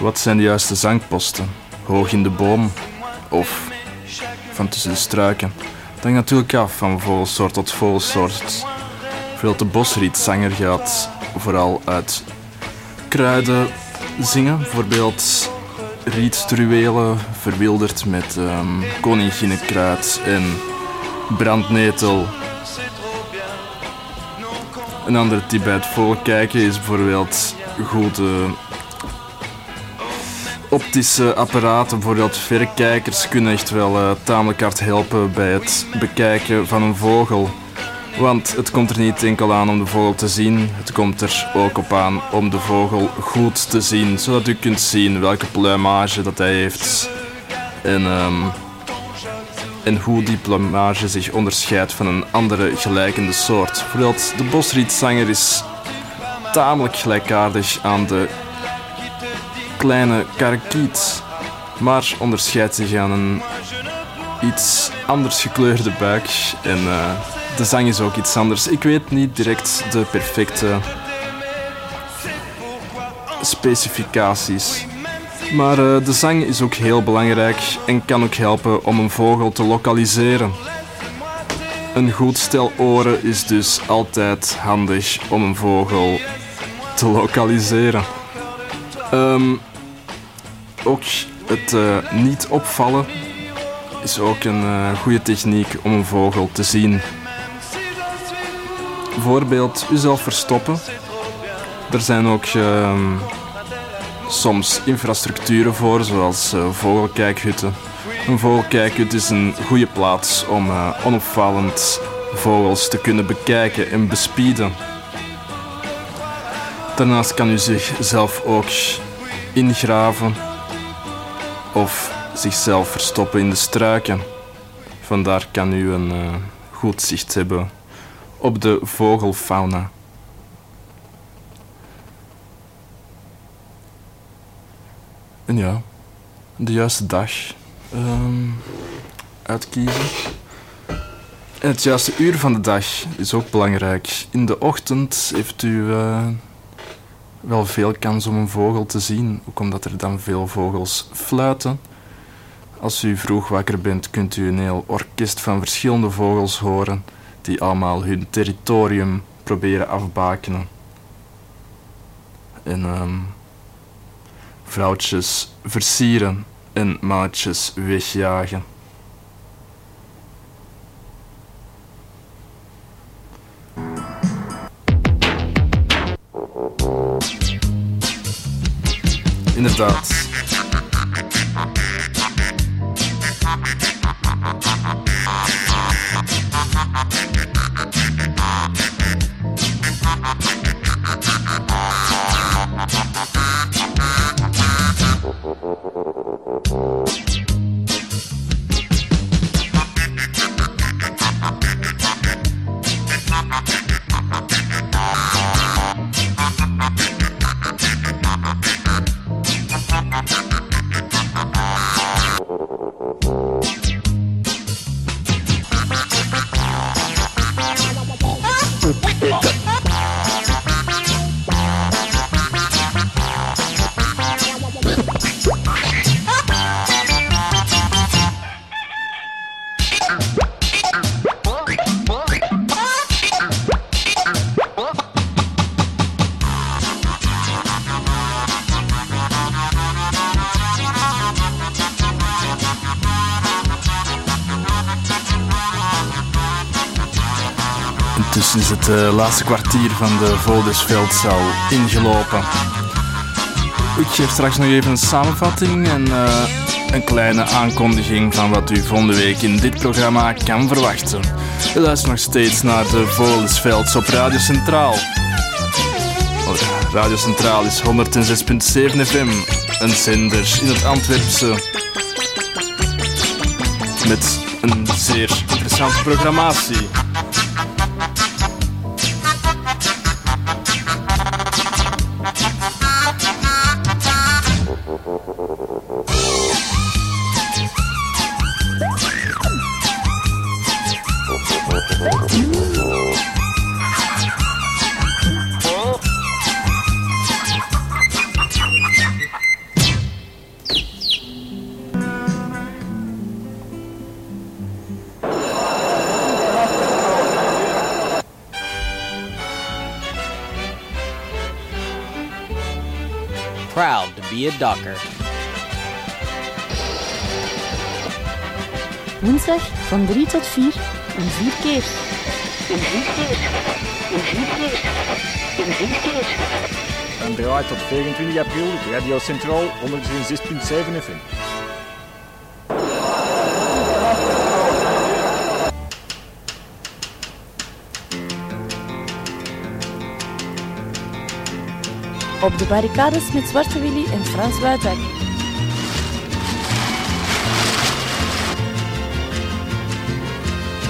Wat zijn de juiste zangposten? Hoog in de boom of van tussen de struiken? Dat hangt natuurlijk af van vogelsoort tot vogelsoort. Veel de bosrietzanger gaat vooral uit kruiden zingen. Bijvoorbeeld rietstruwelen verwilderd met koninginnenkruid en brandnetel. Een andere tip bij het vogelkijken is bijvoorbeeld goede optische apparaten, bijvoorbeeld verrekijkers, kunnen echt wel eh, tamelijk hard helpen bij het bekijken van een vogel. Want het komt er niet enkel aan om de vogel te zien, het komt er ook op aan om de vogel goed te zien, zodat u kunt zien welke plumage dat hij heeft en, ehm, en hoe die plumage zich onderscheidt van een andere gelijkende soort. Bijvoorbeeld de bosrietzanger is tamelijk gelijkaardig aan de kleine karakiet, maar onderscheidt zich aan een iets anders gekleurde buik en eh, de zang is ook iets anders. Ik weet niet direct de perfecte specificaties. Maar eh, de zang is ook heel belangrijk en kan ook helpen om een vogel te lokaliseren. Een goed stel oren is dus altijd handig om een vogel te lokaliseren. Ehm, ook het eh, niet opvallen is ook een eh, goede techniek om een vogel te zien. Bijvoorbeeld uzelf verstoppen. Er zijn ook ehm, soms infrastructuren voor, zoals eh, vogelkijkhutten. Een vogelkijkhut is een goede plaats om eh, onopvallend vogels te kunnen bekijken en bespieden. Daarnaast kan u zichzelf ook ingraven of zichzelf verstoppen in de struiken. Vandaar kan u een eh, goed zicht hebben op de vogelfauna. En ja, de juiste dag ehm, uitkiezen. En het juiste uur van de dag is ook belangrijk. In de ochtend heeft u eh, wel veel kans om een vogel te zien, ook omdat er dan veel vogels fluiten. Als u vroeg wakker bent, kunt u een heel orkest van verschillende vogels horen die allemaal hun territorium proberen afbakenen. En ehm, vrouwtjes versieren en maatjes wegjagen. Inderdaad. Oh. Het eh, laatste kwartier van de Vodersveldzaal ingelopen. Ik geef straks nog even een samenvatting en eh, een kleine aankondiging van wat u volgende week in dit programma kan verwachten. U luistert nog steeds naar de Vodersvelds op Radio Centraal. Oh, Radio Centraal is 106.7 FM een zender in het Antwerpse. Met een zeer interessante programmatie. Van 3 tot 4 en 4 keer. In vier keer. In vier keer. In vier keer. En draait tot 24 april op Radio Centraal 106.7 FM. Op de barricades met Zwarte Willy en Frans Buitek.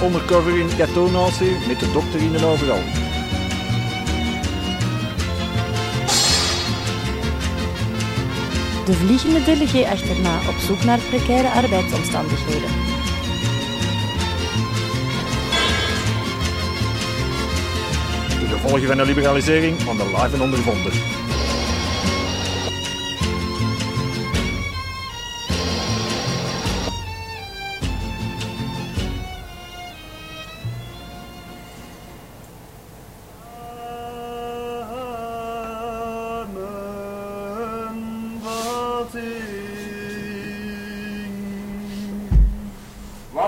Undercover in Katonatie met de dokter in en overal. De vliegende delegé achterna op zoek naar precaire arbeidsomstandigheden. De gevolgen van de liberalisering van de live en ondervonden.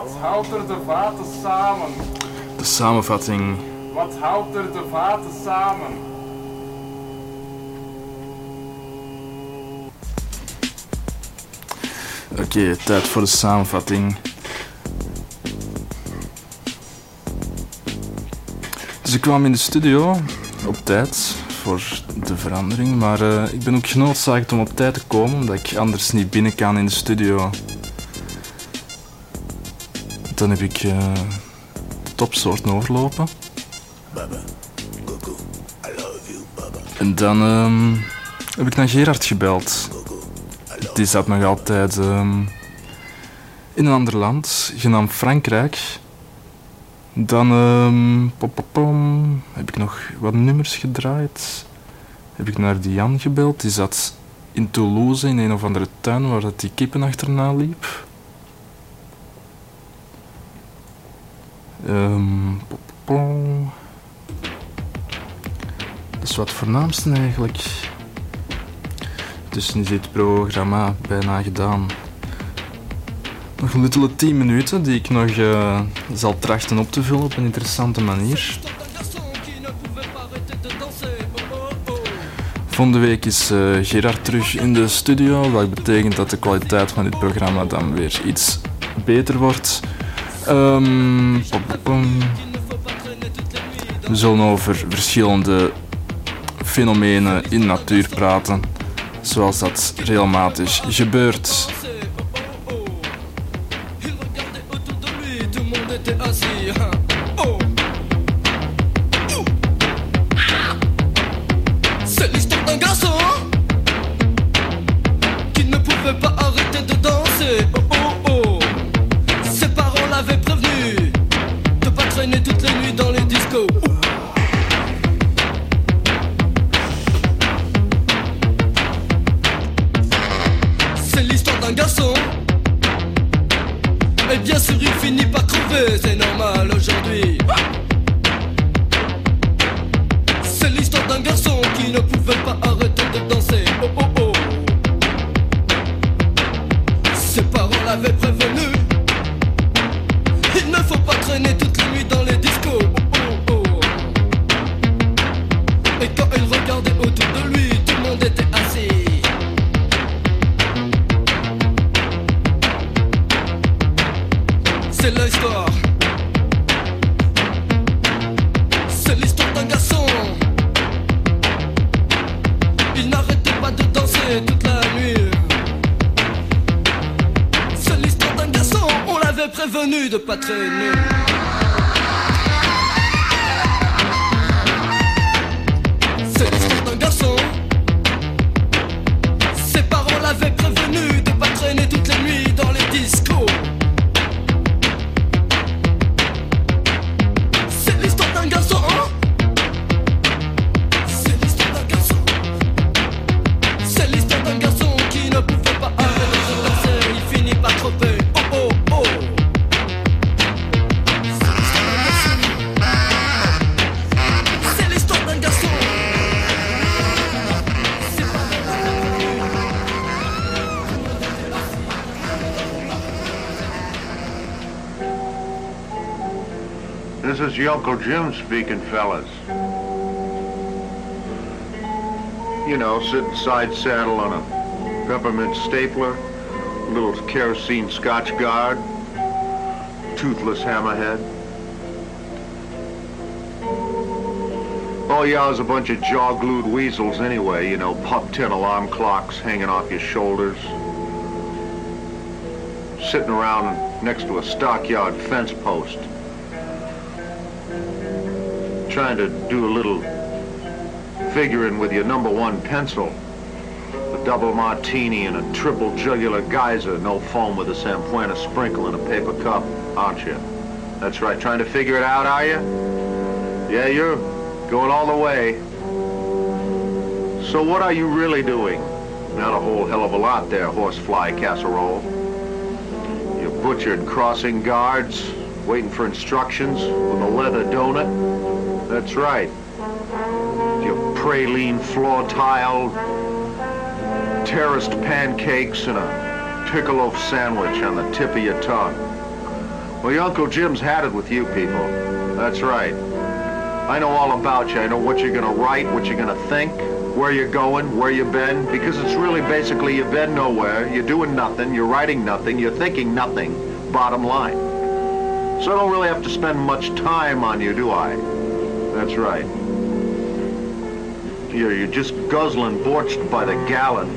Wat houdt er de vaten samen? De samenvatting. Wat houdt er de vaten samen? Oké, tijd voor de samenvatting. Dus ik kwam in de studio op tijd voor de verandering, maar eh, ik ben ook genoodzaakt om op tijd te komen, omdat ik anders niet binnen kan in de studio. Dan heb ik de topsoorten overlopen. En dan ehm, heb ik naar Gerard gebeld. Die zat nog altijd ehm, in een ander land, genaamd Frankrijk. Dan ehm, pom, pom, pom, heb ik nog wat nummers gedraaid. Heb ik naar Diane gebeld. Die zat in Toulouse in een of andere tuin waar dat die kippen achterna liep. Pom. Dat is wat voornaamste eigenlijk. Dus nu is dit programma bijna gedaan. Nog een luttele 10 minuten die ik nog eh, zal trachten op te vullen op een interessante manier. Volgende week is eh, Gerard terug in de studio, wat betekent dat de kwaliteit van dit programma dan weer iets beter wordt. Ehm. We zullen over verschillende fenomenen in natuur praten, zoals dat regelmatig gebeurt. L'avait prévenu de pas traîner. Uncle Jim speaking, fellas. You know, sitting side saddle on a peppermint stapler, a little kerosene scotch guard, toothless hammerhead. Oh, All y'all's a bunch of jaw-glued weasels anyway, you know, pup tin alarm clocks hanging off your shoulders. Sitting around next to a stockyard fence post. Trying to do a little figuring with your number one pencil. A double martini and a triple jugular geyser, no foam with a Sampuana sprinkle in a paper cup, aren't you? That's right, trying to figure it out, are you? Yeah, you're going all the way. So what are you really doing? Not a whole hell of a lot there, horsefly casserole. You butchered crossing guards, waiting for instructions with a leather donut. That's right. Your praline floor tile, terraced pancakes, and a piccolo sandwich on the tip of your tongue. Well, your Uncle Jim's had it with you people. That's right. I know all about you. I know what you're gonna write, what you're gonna think, where you're going, where you've been, because it's really basically you've been nowhere, you're doing nothing, you're writing nothing, you're thinking nothing, bottom line. So I don't really have to spend much time on you, do I? That's right. You're, you're just guzzling borched by the gallon.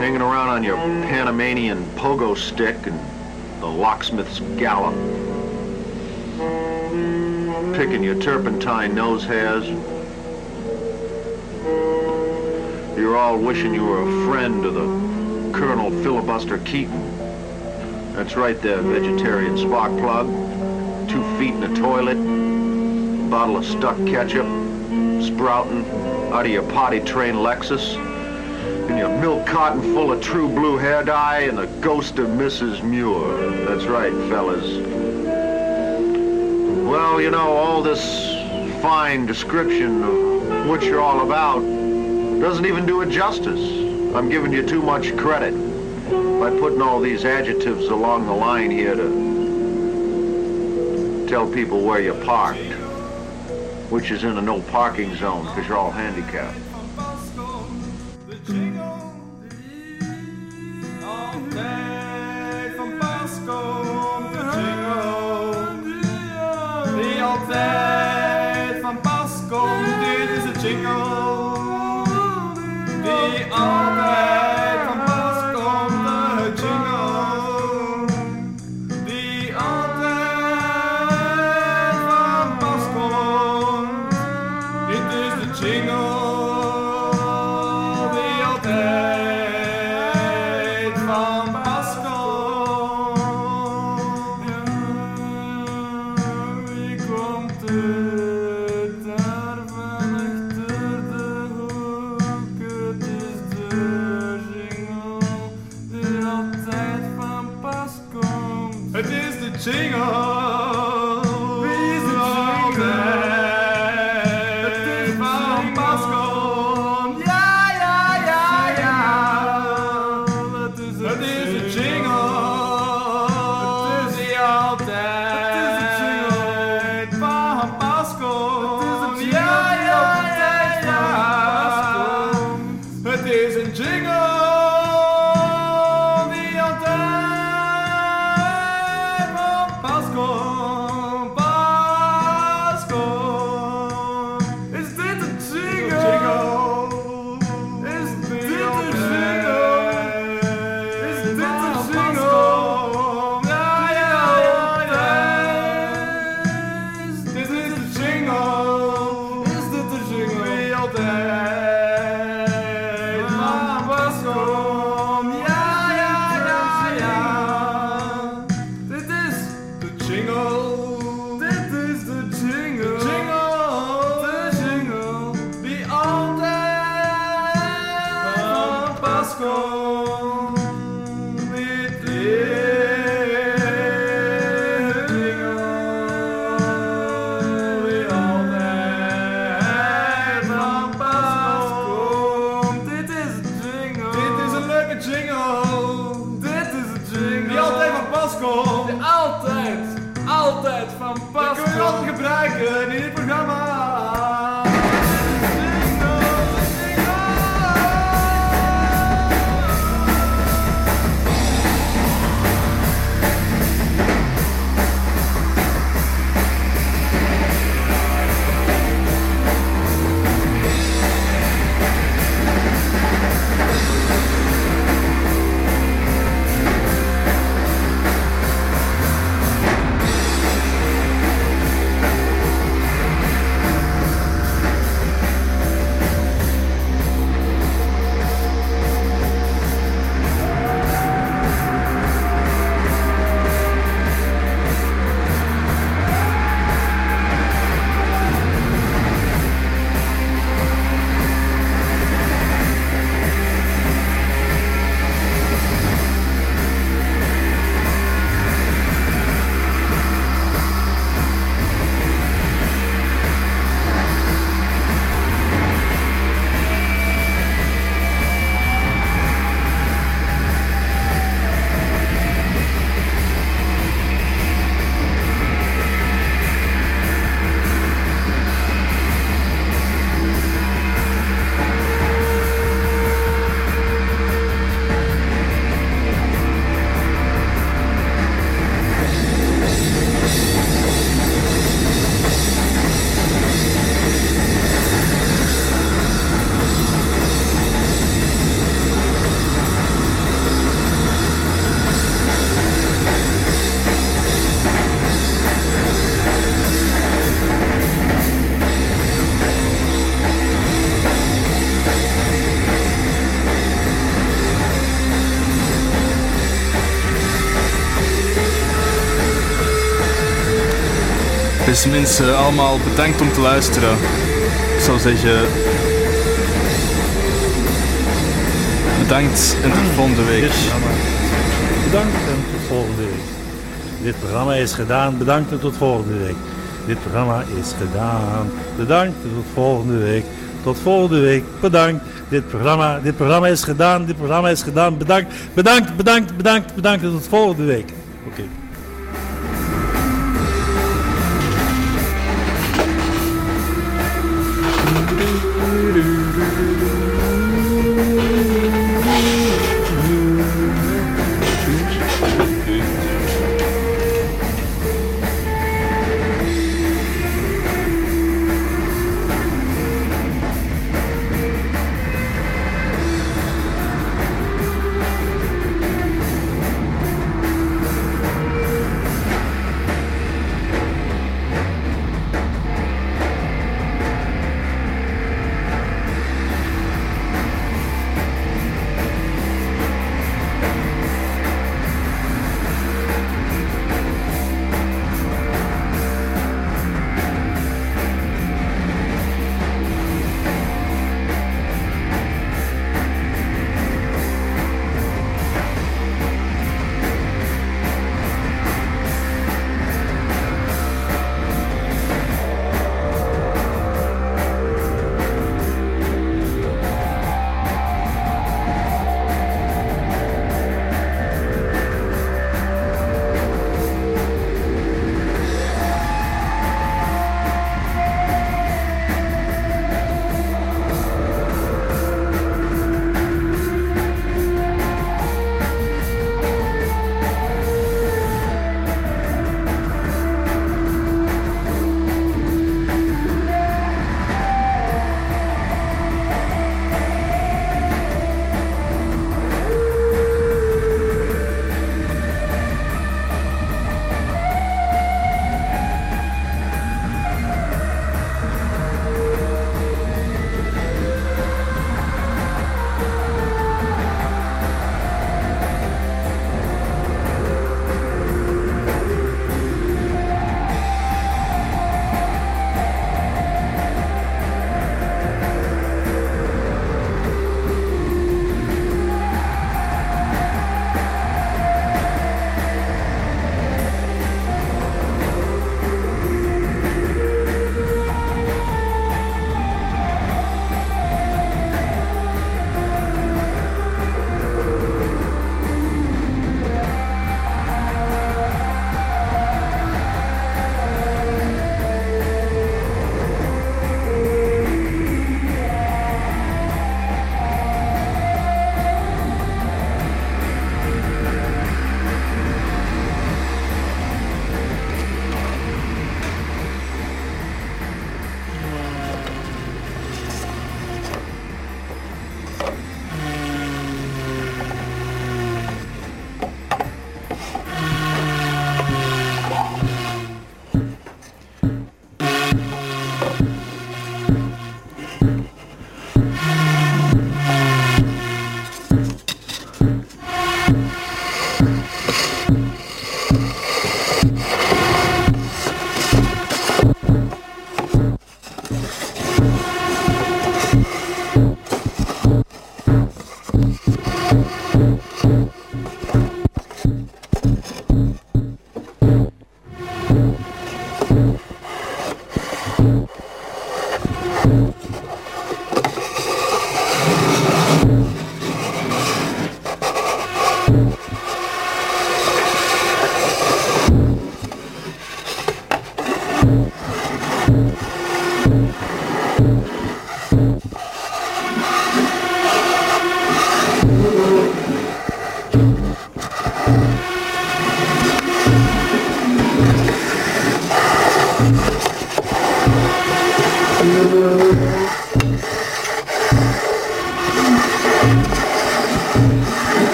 Hanging around on your Panamanian pogo stick and the locksmith's gallop. Picking your turpentine nose hairs. You're all wishing you were a friend of the Colonel Filibuster Keaton. That's right there, vegetarian spark plug. Two feet in a toilet. Bottle of stuck ketchup. Sprouting out of your potty train Lexus. And your milk carton full of true blue hair dye and the ghost of Mrs. Muir. That's right, fellas. Well, you know, all this fine description of what you're all about doesn't even do it justice. I'm giving you too much credit by putting all these adjectives along the line here to tell people where you're parked, which is in a no parking zone because you're all handicapped. Mensen, allemaal bedankt om te luisteren. Ik zou zeggen... Bedankt en tot volgende week. Bedankt en tot volgende week. Dit programma is gedaan. Bedankt en tot volgende week. Dit programma is gedaan. Bedankt en tot volgende week. Tot volgende week. Bedankt. Dit programma, dit programma is gedaan. Dit programma is gedaan. Bedankt. Bedankt, bedankt, bedankt, bedankt en tot volgende week. Oké.